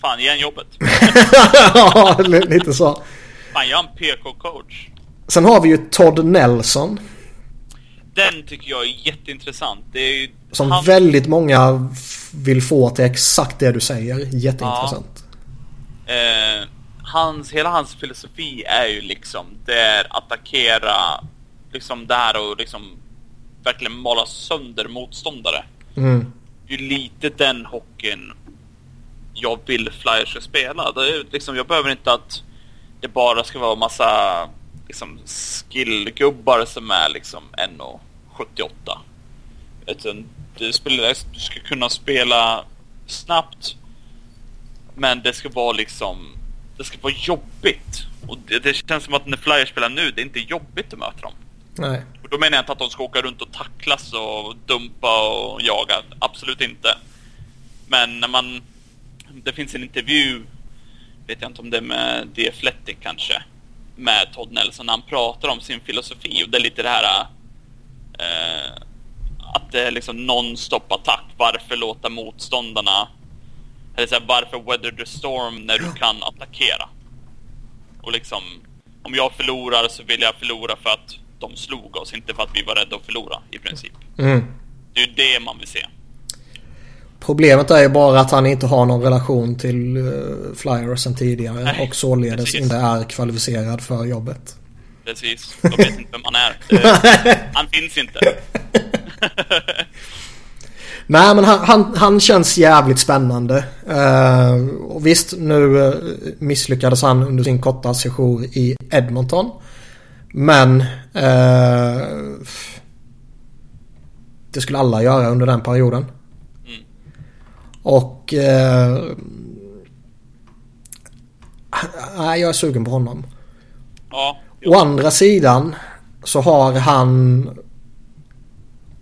Fan, igen jobbet. ja, li- lite så. Fan, jag är en PK-coach. Sen har vi ju Todd Nelson. Den tycker jag är jätteintressant. Det är ju... Som han- väldigt många vill få till exakt det du säger. Jätteintressant. Eh, hans, hela hans filosofi är ju liksom det är attackera liksom det här och liksom verkligen mala sönder motståndare. Mm. Det är ju lite den hockeyn jag vill Flyers ska spela. Det är liksom, jag behöver inte att det bara ska vara massa liksom, skillgubbar som är liksom 1,78. Utan du, spelar, du ska kunna spela snabbt men det ska vara liksom Det ska vara jobbigt. Och det, det känns som att när Flyers spelar nu, det är inte jobbigt att möta dem. Nej. Och då menar jag inte att de ska åka runt och tacklas och dumpa och jaga. Absolut inte. Men när man det finns en intervju, vet jag inte om det är med The Athletic kanske, med Todd Nelson när han pratar om sin filosofi och det är lite det här eh, att det är liksom non-stop attack. Varför låta motståndarna, eller så här, varför weather the storm när du kan attackera? Och liksom, om jag förlorar så vill jag förlora för att de slog oss, inte för att vi var rädda att förlora i princip. Mm. Det är ju det man vill se. Problemet är ju bara att han inte har någon relation till uh, Flyers sen tidigare Nej, och således precis. inte är kvalificerad för jobbet. Precis, de vet inte vem han är. Det, han finns inte. Nej men han, han, han känns jävligt spännande. Uh, och visst nu misslyckades han under sin korta sejour i Edmonton. Men uh, det skulle alla göra under den perioden. Mm. Och... Uh, nej, jag är sugen på honom. Ja, Å andra sidan så har han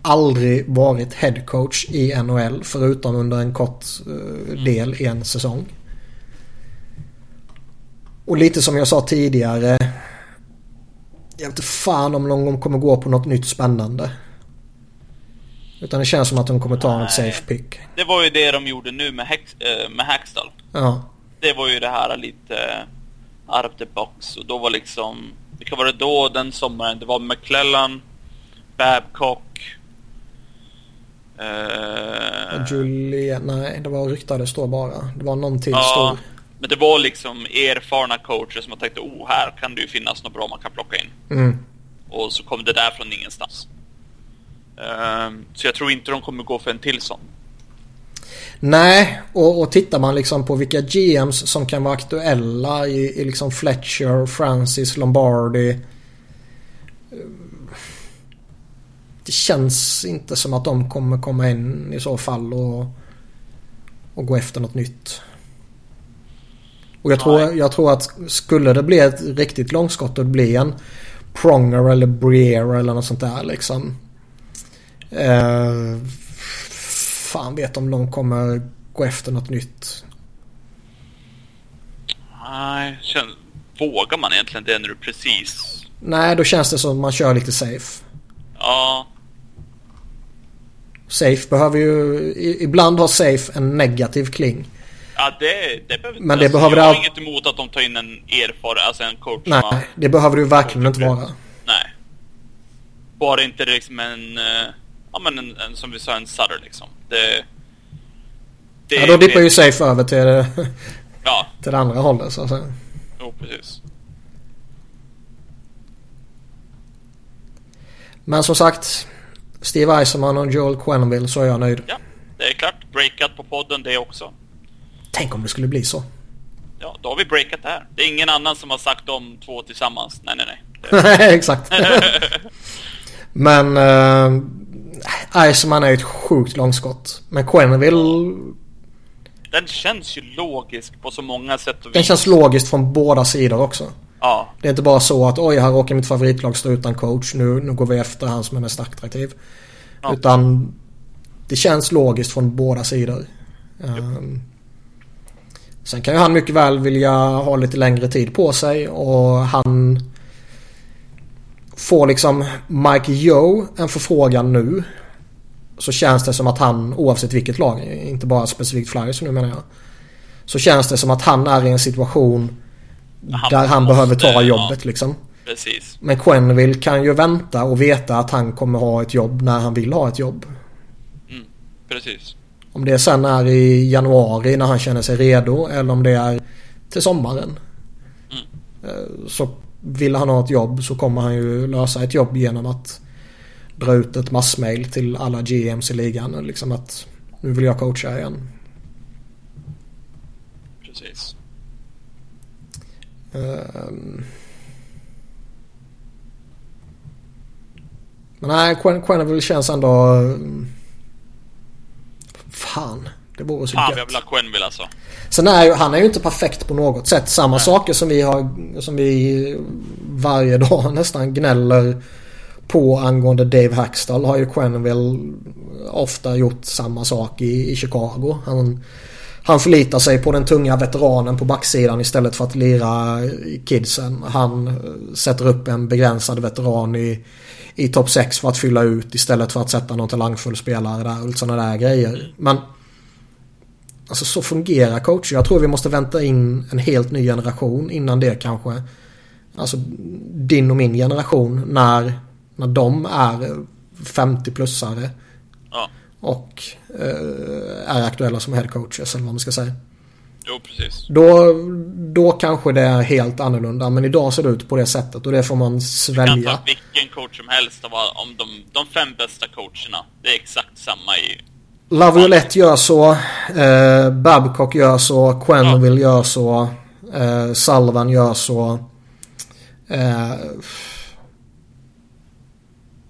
aldrig varit headcoach i NHL förutom under en kort eh, del i en säsong. Och lite som jag sa tidigare. Jag vet inte fan om någon kommer gå på något nytt spännande. Utan det känns som att de kommer ta Nej. ett safe pick. det var ju det de gjorde nu med, Hex, eh, med Hackstall. Ja. Det var ju det här lite eh, out of the box och då var liksom, vilka var det då den sommaren? Det var McClellan, Babcock, eh, Julia, nej det var ryktades då bara. Det var någon till ja, stor. Men det var liksom erfarna coacher som har tänkt oh här kan det ju finnas något bra man kan plocka in. Mm. Och så kom det där från ingenstans. Ehm, så jag tror inte de kommer gå för en till sån. Nej, och, och tittar man liksom på vilka GMs som kan vara aktuella i, i liksom Fletcher, Francis, Lombardi. Det känns inte som att de kommer komma in i så fall och, och gå efter något nytt. Och jag tror, jag tror att skulle det bli ett riktigt långskott och det blir en Pronger eller Breer eller något sånt där liksom. Eh, fan vet om de kommer gå efter något nytt. Nej, vågar man egentligen det när du precis... Nej, då känns det som att man kör lite safe. Ja, Safe behöver ju... Ibland har safe en negativ kling. Ja det, det behöver Men det alltså, behöver Jag har all- inget emot att de tar in en erfaren, alltså en coach Nej, har, det behöver ju verkligen inte vara. Nej. Bara inte liksom en... eh, Ja men en, en som vi sa, en Sutter liksom. Det... det Ja, då dippar ju safe över till, det- Ja, till det andra hållet så att säga. jo precis. Men som sagt. Steve Eisenman och Joel Quenneville så är jag nöjd. Ja, det är klart. Breakat på podden det också. Tänk om det skulle bli så. Ja, då har vi breakat det här. Det är ingen annan som har sagt de två tillsammans. Nej, nej, nej. Nej, exakt. Men uh, Eisenman är ju ett sjukt långskott. Men Quenneville Den känns ju logisk på så många sätt och vis. Den känns logiskt från båda sidor också. Ja, Det är inte bara så att oj, här råkar mitt favoritlag stå utan coach. Nu, nu går vi efter han som är mest attraktiv. Ja. Utan det känns logiskt från båda sidor. Ehm, sen kan ju han mycket väl vilja ha lite längre tid på sig och han får liksom Mike Joe en förfrågan nu. Så känns det som att han oavsett vilket lag, inte bara specifikt Flyers nu menar jag. Så känns det som att han är i en situation Han där han måste- behöver ta ja. jobbet liksom. precis. Men Quenneville kan ju vänta och veta att han kommer ha ett jobb när han vill ha ett jobb. Mm, precis. Om det sen är i januari när han känner sig redo eller om det är till sommaren. Mm. Eh, Så vill han ha ett jobb så kommer han ju lösa ett jobb genom att dra ut ett massmail till alla GMs i ligan. Liksom att nu vill jag coacha igen. Precis. Ehm. Men nej, Quen- Quenneville känns ändå... mm, Fan, det vore så Fan, gött. jag vill ha Quenneville alltså. Sen är ju, han är ju inte perfekt på något sätt. Samma saker som vi har, som vi varje dag nästan gnäller på angående Dave Hackstall har ju Quenneville ofta gjort samma sak i, i Chicago. Han, Han förlitar sig på den tunga veteranen på backsidan istället för att lira kidsen. Han eh, sätter upp en begränsad veteran i, i topp 6 för att fylla ut istället för att sätta någon talangfull spelare där och sådana där grejer. Men Alltså så fungerar coacher. Jag tror vi måste vänta in en helt ny generation innan det kanske. Alltså din och min generation när, när de är 50-plussare. Ja. Och eh, är aktuella som headcoaches eller vad man ska säga. Jo, precis. Då, då kanske det är helt annorlunda. Men idag ser det ut på det sättet och det får man Du kan svälja. ta vilken coach som helst av om de, de fem bästa coacherna. Det är exakt samma i... Laviolette gör så. Eh, Babcock gör så. Quenneville gör så. Eh, Sullivan gör så. Eh,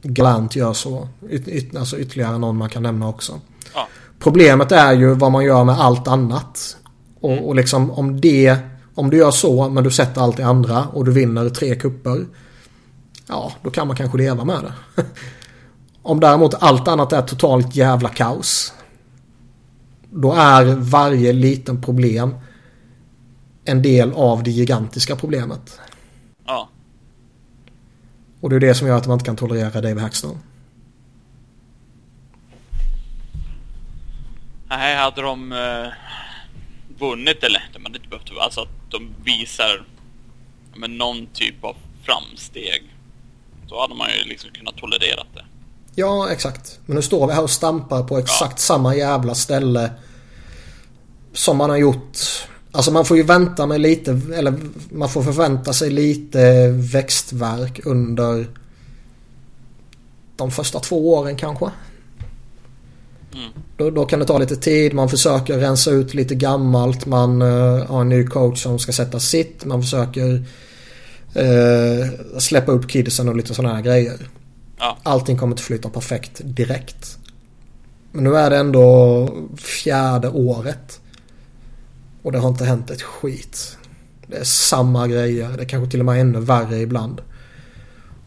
Galant gör så. Yt, yt, alltså ytterligare någon man kan nämna också. Ja. Problemet är ju vad man gör med allt annat. Och, och liksom om det... Om du gör så men du sätter allt det andra och du vinner tre kupper. Ja, då kan man kanske leva med det. Om däremot allt annat är totalt jävla kaos. Då är varje liten problem en del av det gigantiska problemet. Ja. Och det är det som gör att man inte kan tolerera Dave Hackstone. Nej, hade de eh, vunnit, eller de hade inte behövt, alltså att de visar ja, men, någon typ av framsteg. Då hade man ju liksom kunnat tolerera det. Ja, exakt. Men nu står vi här och stampar på exakt samma jävla ställe. Som man har gjort. Alltså man får ju vänta med lite, eller man får förvänta sig lite växtverk under de första två åren kanske. Mm. Då, då kan det ta lite tid. Man försöker rensa ut lite gammalt. Man eh, har en ny coach som ska sätta sitt. Man försöker eh, släppa upp kidsen och lite sådana här grejer. Ja. Allting kommer inte flyta perfekt direkt. Men nu är det ändå fjärde året. Och det har inte hänt ett skit. Det är samma grejer. Det är kanske till och med ännu värre ibland.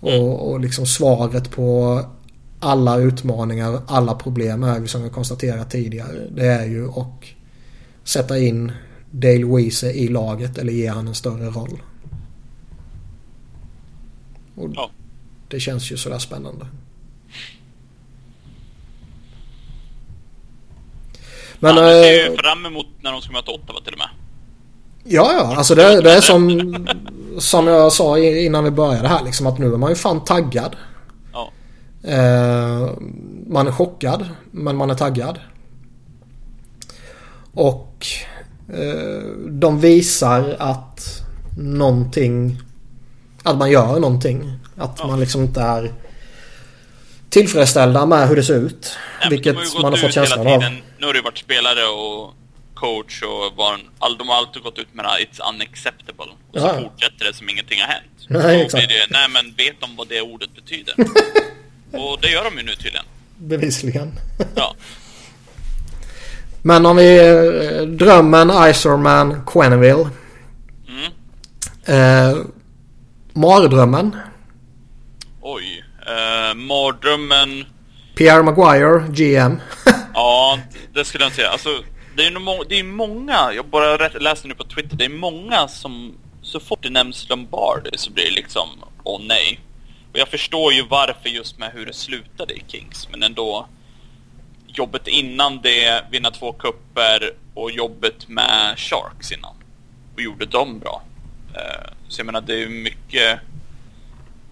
Och, och liksom svaret på alla utmaningar, alla problem är ju som vi konstaterat tidigare. Det är ju att sätta in Dale Weese i laget eller ge han en större roll. Och Ja. Det känns ju sådär spännande. Men... Ja, du ser eh, ju fram emot när de ska möta Ottawa till och med. Ja, ja. Alltså det, det är som, som jag sa innan vi började här liksom att nu är man ju fan taggad. Eh, man är chockad, men man är taggad. Och eh, de visar att någonting... Att man gör någonting. Att Ja. man liksom inte är tillfredsställda med hur det ser ut. Nej, vilket har man har fått känslan av. Nu har ju varit spelare och coach och var en, all, de har alltid gått ut med det här, it's unacceptable. Och så Ja. fortsätter det som ingenting har hänt. Nej, exakt. Det, nej men vet de vad det ordet betyder? och det gör de ju nu tydligen. Bevisligen. Ja. Men om vi... eh, Drömmen, Iserman, Quenneville. Mm. Eh, mardrömmen. Oj. Uh, mardrömmen. Pierre Maguire, GM. Ja, det skulle jag inte säga. Alltså, det är ju må- det är många, jag bara läste nu på Twitter, det är många som så fort det nämns Lombardi så blir det liksom, åh nej. Och jag förstår ju varför just med hur det slutade i Kings, men ändå jobbet innan det, vinna två kupper och jobbet med Sharks innan. Och gjorde dem bra. Eh, Så jag menar, det är mycket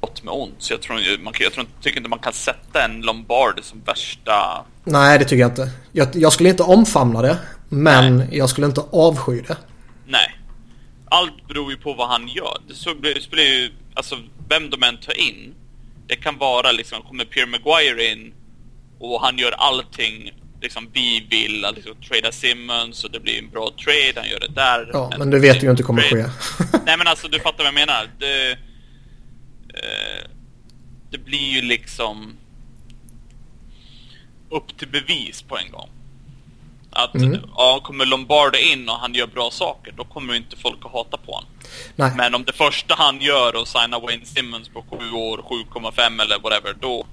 gott med ont. Så jag tror, man, jag tror, tycker inte man kan sätta en Lombardi som värsta Nej, det tycker jag inte. Jag, jag skulle inte omfamna det. Men jag skulle inte avsky det. Nej. Allt beror ju på vad han gör. Det så blir, spelar ju, alltså vem de än tar in. Det kan vara liksom, kommer Pierre Maguire in och han gör allting liksom vi vill, att liksom trada Simmons och det blir en bra trade, han gör det där. Ja, En men det vet du ju inte kommer trade. ske. Nej men alltså du fattar vad jag menar. Det, eh, det blir ju liksom upp till bevis på en gång. Att Mm. ja, kommer Lombardo in och han gör bra saker, då kommer ju inte folk att hata på honom. Nej. Men om det första han gör är att signa Wayne Simmons på 7 år, 7,5 eller whatever, då...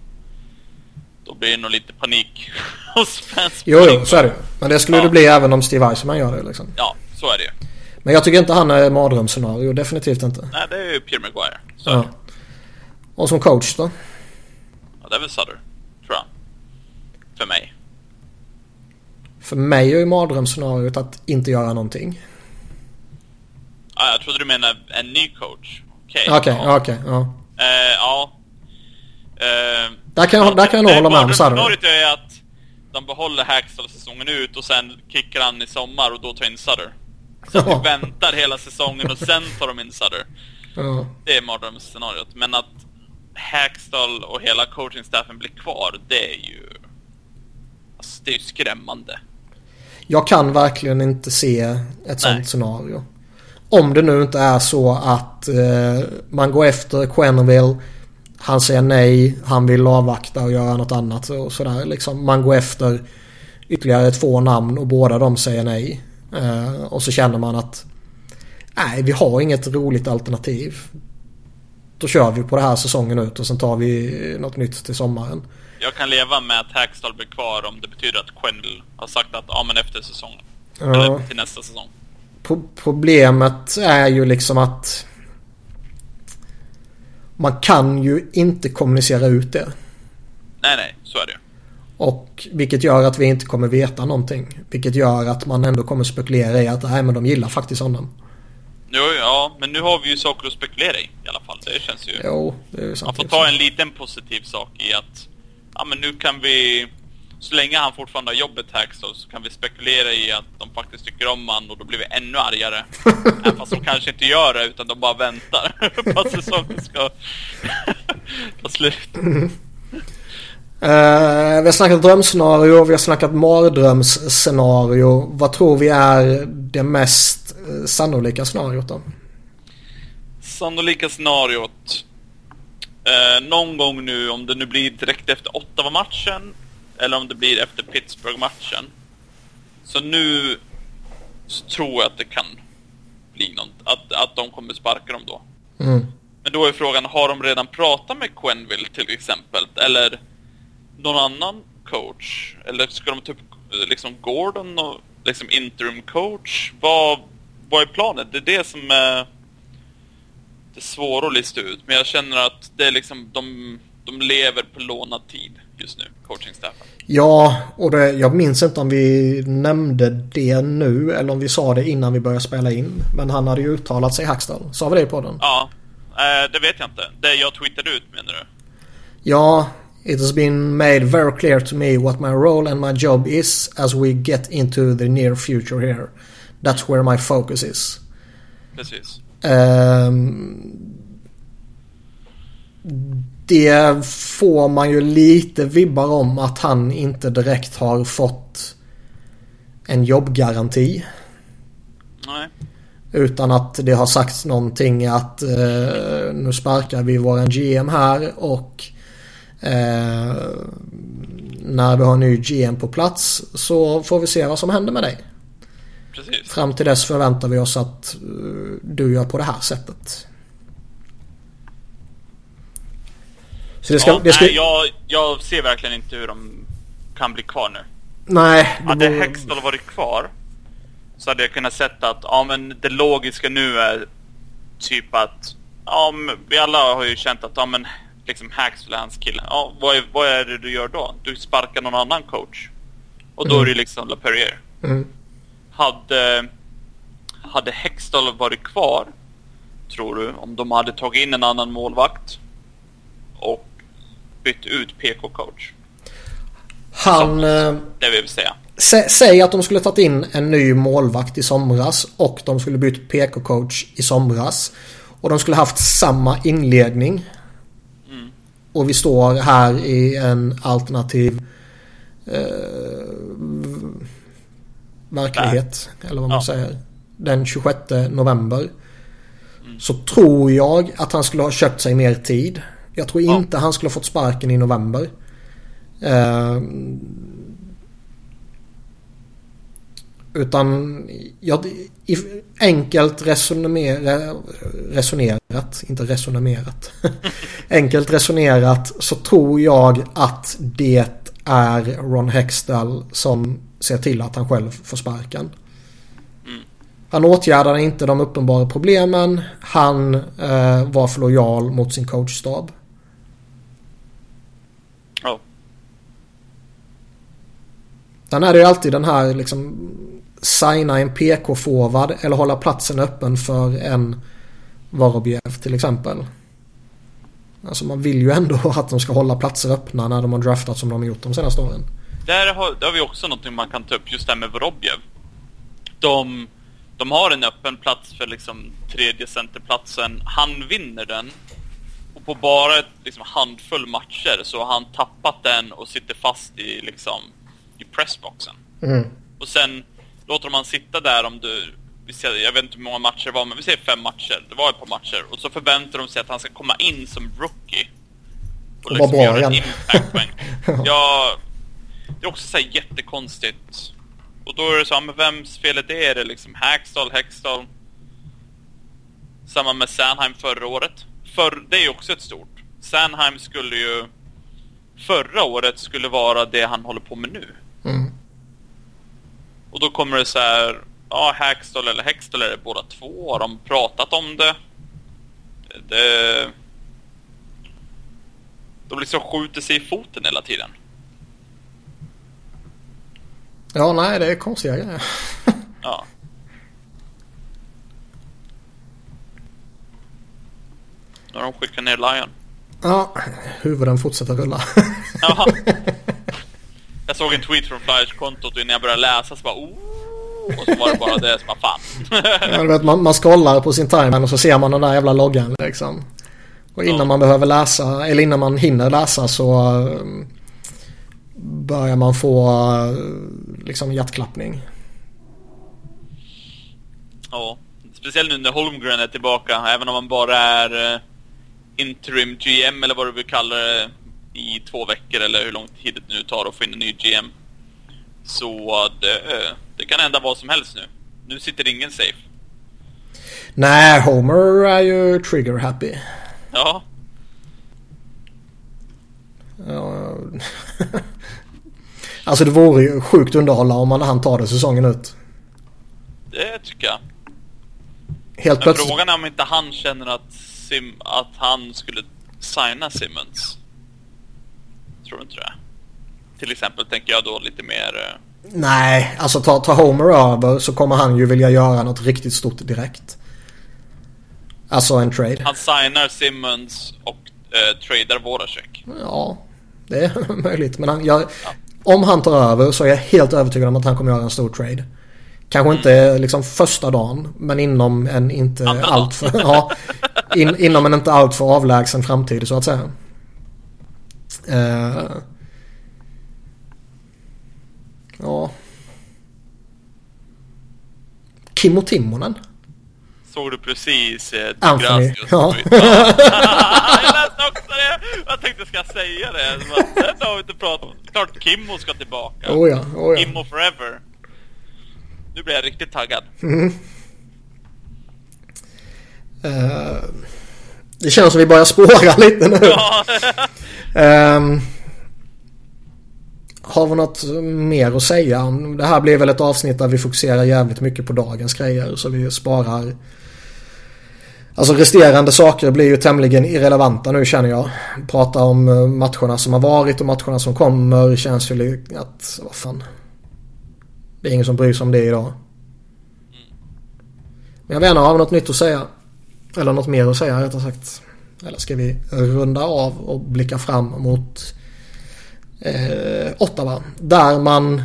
då blir det nog lite panik hos fans. Jo, jo, så är det Men det skulle Ja. det bli även om Steve Eisenman gör det liksom. Ja, så är det ju. Men jag tycker inte han är mardrömsscenario. Definitivt inte. Nej, det är ju Pierre Maguire. Så Ja. Och som coach då? Ja, det är väl Sutter, tror jag. För mig. För mig är ju mardrömsscenariot att inte göra någonting. Ja, jag trodde du menade en ny coach. Okej. Okej, ja. okej. ja. Eh, ja. Eh, Där kan jag, där kan jag nog det- hålla med om. Scenariot är att de behåller Hackstall säsongen ut och sen kickar han i sommar och då tar in Sutter. Så att vi väntar hela säsongen och sen tar de in Sutter. Ja. Det är mardrömsscenariot. Men att Hackstall och hela coachingstaffen blir kvar, det är ju... Alltså, det är ju skrämmande. Jag kan verkligen inte se ett sånt Nej. scenario. Om det nu inte är så att eh, man går efter Quenneville. Han säger nej. Han vill avvakta och göra något annat och sådär. Liksom, man går efter ytterligare två namn och båda de säger nej. Eh, och så känner man att nej, vi har inget roligt alternativ. Då kör vi på det här säsongen ut och sen tar vi något nytt till sommaren. Jag kan leva med att Hackstall blir kvar om det betyder att Quenneville har sagt att ja, men efter säsongen. Ja. Eller till nästa säsong. Pro- Problemet är ju liksom att man kan ju inte kommunicera ut det. Nej, nej, så är det. Och vilket gör att vi inte kommer veta någonting. Vilket gör att man ändå kommer spekulera i att nej men de gillar faktiskt honom. Jo, ja, men nu har vi ju saker att spekulera i i alla fall. Det känns ju... Jo, det är sant. Man får ta en liten positiv sak i att ja, men nu kan vi... Så länge han fortfarande har jobbet Hackstall så kan vi spekulera i att de faktiskt tycker om han och då blir vi ännu argare. Även fast de kanske inte gör det utan de bara väntar på att säsongen ska ta slut. Eh, vi har snackat drömscenario, vi har snackat mardrömsscenario. Vad tror vi är det mest eh, sannolika scenariot då? Sannolika scenariot. Eh, någon gång nu, om det nu blir direkt efter Ottawa-matchen eller om det blir efter Pittsburgh-matchen. Så nu så tror jag att det kan bli något, att, att de kommer sparka dem då. Mm. Men då är frågan, har de redan pratat med Quenville till exempel? Eller någon annan coach? Eller ska de typ liksom Gordon och liksom interim coach? Vad, vad är planen? Det är det som är det att lista ut. Men jag känner att det är liksom, de, de lever på lånad tid just nu, coachingstaffen. Ja, och det, jag minns inte om vi nämnde det nu eller om vi sa det innan vi började spela in. Men han hade ju uttalat sig Hackstall. Sa vi det på den? Ja, eh, det vet jag inte. Det jag tweetade ut menar du? Ja, it has been made very clear to me what my role and my job is as we get into the near future here. That's where my focus is. Precis. Ehm, det får man ju lite vibbar om att han inte direkt har fått en jobbgaranti. Nej. Utan att det har sagts någonting att eh, nu sparkar vi våran GM här och eh, när vi har en ny GM på plats så får vi se vad som händer med dig. Precis. Fram till dess förväntar vi oss att eh, du gör på det här sättet. Så det ska... ja, det ska Nej, jag, jag ser verkligen inte hur de kan bli kvar nu. nej, det Hade vore- Hextall varit kvar så hade jag kunnat sätta att ja, men det logiska nu är typ att ja, vi alla har ju känt att ja, men liksom Haxtell är hans kille. Ja, vad, är, vad är det du gör då? Du sparkar någon annan coach. Och då är det liksom LaPerriere. Mm. Hade, hade Hextall varit kvar, tror du, om de hade tagit in en annan målvakt och bytt ut PK-coach? Han... eh, Det vill säga. Sä, säg att de skulle tagit in en ny målvakt i somras och de skulle bytt PK-coach i somras. Och de skulle haft samma inledning. Mm. Och vi står här i en alternativ eh, verklighet. Eller vad man Ja. säger. Den 26 november. Så tror jag att han skulle ha köpt sig mer tid. Jag tror Ja. inte han skulle ha fått sparken i november. Eh, Utan ja, i, enkelt resonera, resonerat, inte resonerat. enkelt resonerat så tror jag att det är Ron Hextall som ser till att han själv får sparken. Mm. Han åtgärdade inte de uppenbara problemen. Han eh, var för lojal mot sin coachstab. Ja. Sen är det ju alltid den här liksom signa en PK-forward eller hålla platsen öppen för en Vorobjev till exempel. Alltså man vill ju ändå att de ska hålla platser öppna när de har draftat som de har gjort de senaste åren. Där har, där har vi också någonting man kan ta upp, just det här med Vorobjev. De, de har en öppen plats för liksom tredje centerplatsen. Han vinner den. Och på bara ett liksom, handfull matcher så har han tappat den och sitter fast i liksom i pressboxen. Mm. Och sen låter man sitta där om du... Vi ser, jag vet inte hur många matcher det var, men vi säger fem matcher. Det var ett par matcher. Och så förväntar de sig att han ska komma in som rookie. Och, och liksom göra en impact ja, det är också så jättekonstigt. Och då är det så, men vems fel är det? Är det liksom Hackstall, Hextall? Samma med Sanheim förra året. För, det är ju också ett stort. Sanheim skulle ju... Förra året skulle vara det han håller på med nu. Mm. Och då kommer det så här, ja, Hackstall eller Hextall är det båda två. Har de pratat om det? Det... De liksom skjuter sig i foten hela tiden. Ja, nej, det är konstiga grejer. ja. Nu har de skickat ner Lion. Ja, huvuden fortsätter rulla. ja. Jag såg en tweet från Flyers-kontot innan jag började läsa så bara oh! Och så var det bara det som var fan. ja, vet, man, man scrollar på sin timeline och så ser man den där jävla loggan liksom. Och innan ja. man behöver läsa, eller innan man hinner läsa så um, börjar man få uh, liksom hjärtklappning. Ja, speciellt nu när Holmgren är tillbaka, även om man bara är uh, interim GM eller vad du vill kalla det i två veckor eller hur lång tid det nu tar att få in en ny GM. Så det, det kan hända vad som helst nu. Nu sitter ingen safe. Nej, Homer är ju trigger happy. Ja. ja. alltså det vore ju sjukt underhållande om man han tar det säsongen ut. Det tycker jag. Helt Men plötsligt. frågan är om inte han känner att, Sim, att han skulle signa Simmons tror du inte det? Till exempel tänker jag då lite mer... Eh, Nej, alltså ta, ta Homer över så kommer han ju vilja göra något riktigt stort direkt. Alltså en trade. Han signar Simmons och eh, tradar Voracek. Ja, det är möjligt. Men han, jag, ja. Om han tar över så är jag helt övertygad om att han kommer göra en stor trade. Kanske mm. inte liksom första dagen, men inom en inte alltför... ja, in, inom en inte alltför avlägsen framtid så att säga. Uh, ja. Kimmo Timonen. Såg du precis eh, Anthony. Ja. jag läste också det. Jag tänkte, ska jag säga det? Det har vi inte pratat om. Klart Kimmo ska tillbaka. Oh ja, oh ja. Kimmo forever. Nu blir jag riktigt taggad. Mm. Uh, det känns som vi börjar spåra lite nu. Ja. Um, har vi något mer att säga? Det här blir väl ett avsnitt där vi fokuserar jävligt mycket på dagens grejer. Så vi sparar... Alltså resterande saker blir ju tämligen irrelevanta nu känner jag. Prata om eh, matcherna som har varit och matcherna som kommer känns ju att... Vad fan. Det är ingen som bryr sig om det idag. Men jag vet inte, har vi något nytt att säga? Eller något mer att säga rättare sagt. Eller ska vi runda av och blicka fram mot eh, Ottawa. Där man...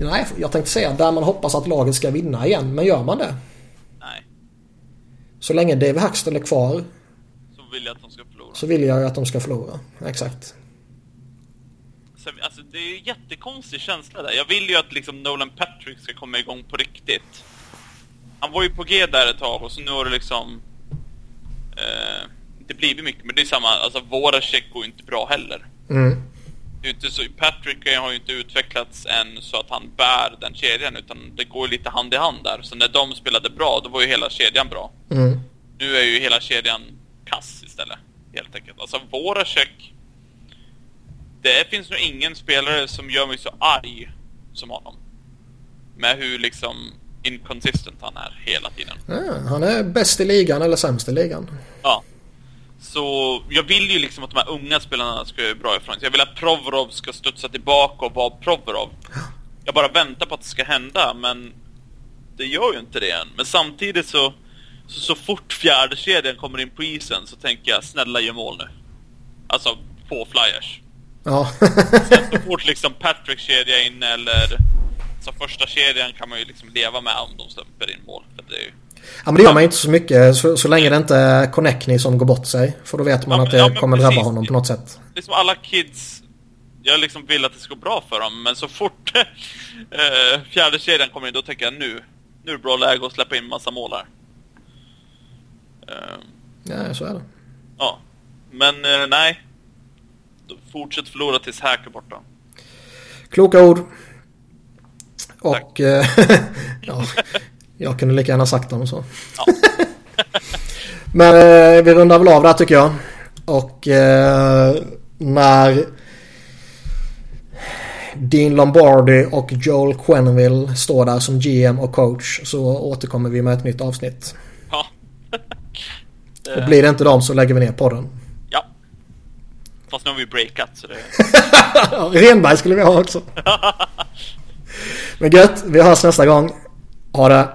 Nej, jag tänkte säga där man hoppas att laget ska vinna igen. Men gör man det? Så länge Dave Hackstall är kvar. Så vill jag att de ska förlora. Så vill jag att de ska förlora. Exakt. Alltså, det är ju en jättekonstig känsla där. Jag vill ju att liksom Nolan Patrick ska komma igång på riktigt. Han var ju på G där ett tag och så nu har det liksom... Eh, inte blivit mycket, men det är samma. Alltså, våra check går inte bra heller. Mm. Det är inte så, Patrick har ju inte utvecklats än så att han bär den kedjan utan det går lite hand i hand där. Så när de spelade bra, då var ju hela kedjan bra. Mm. Nu är ju hela kedjan kass istället, helt enkelt. Alltså Voracek... Det finns nog ingen spelare som gör mig så arg som honom. Med hur liksom inconsistent han är hela tiden. Ja, han är bäst i ligan eller sämst i ligan. Ja. Så jag vill ju liksom att de här unga spelarna ska göra bra ifrån sig. Jag vill att Provorov ska studsa tillbaka och vara Provorov. Jag bara väntar på att det ska hända, men det gör ju inte det än. Men samtidigt så, så, så fort fjärde kedjan kommer in på isen så tänker jag snälla gör mål nu. Alltså, på Flyers. Ja. Sen så fort liksom Patrick kedja in eller så första kedjan kan man ju liksom leva med om de släpper in mål. För det är ju... Ja men det gör man ju inte så mycket så, så länge det inte är Connectney som går bort sig. För då vet man Ja, att det ja, kommer drabba precis. honom på något sätt. liksom alla kids, jag liksom vill att det ska gå bra för dem, men så fort eh, fjärde kedjan kommer in, då tänker jag nu, nu är det bra läge att släppa in massa mål här. Eh, Ja, så är det. ja, men eh, nej. Fortsätt förlora tills Hack är borta. Kloka ord. Och eh, ja, jag kunde lika gärna sagt dem så. Ja. Men eh, vi rundar väl av där tycker jag. Och eh, när Dean Lombardi och Joel Quenneville står där som GM och coach så återkommer vi med ett nytt avsnitt. Ja. Och blir det inte dem så lägger vi ner podden. ja. Fast nu har vi breakat, så det... Renberg skulle vi ha också. Men gött, vi hörs nästa gång. Ha det.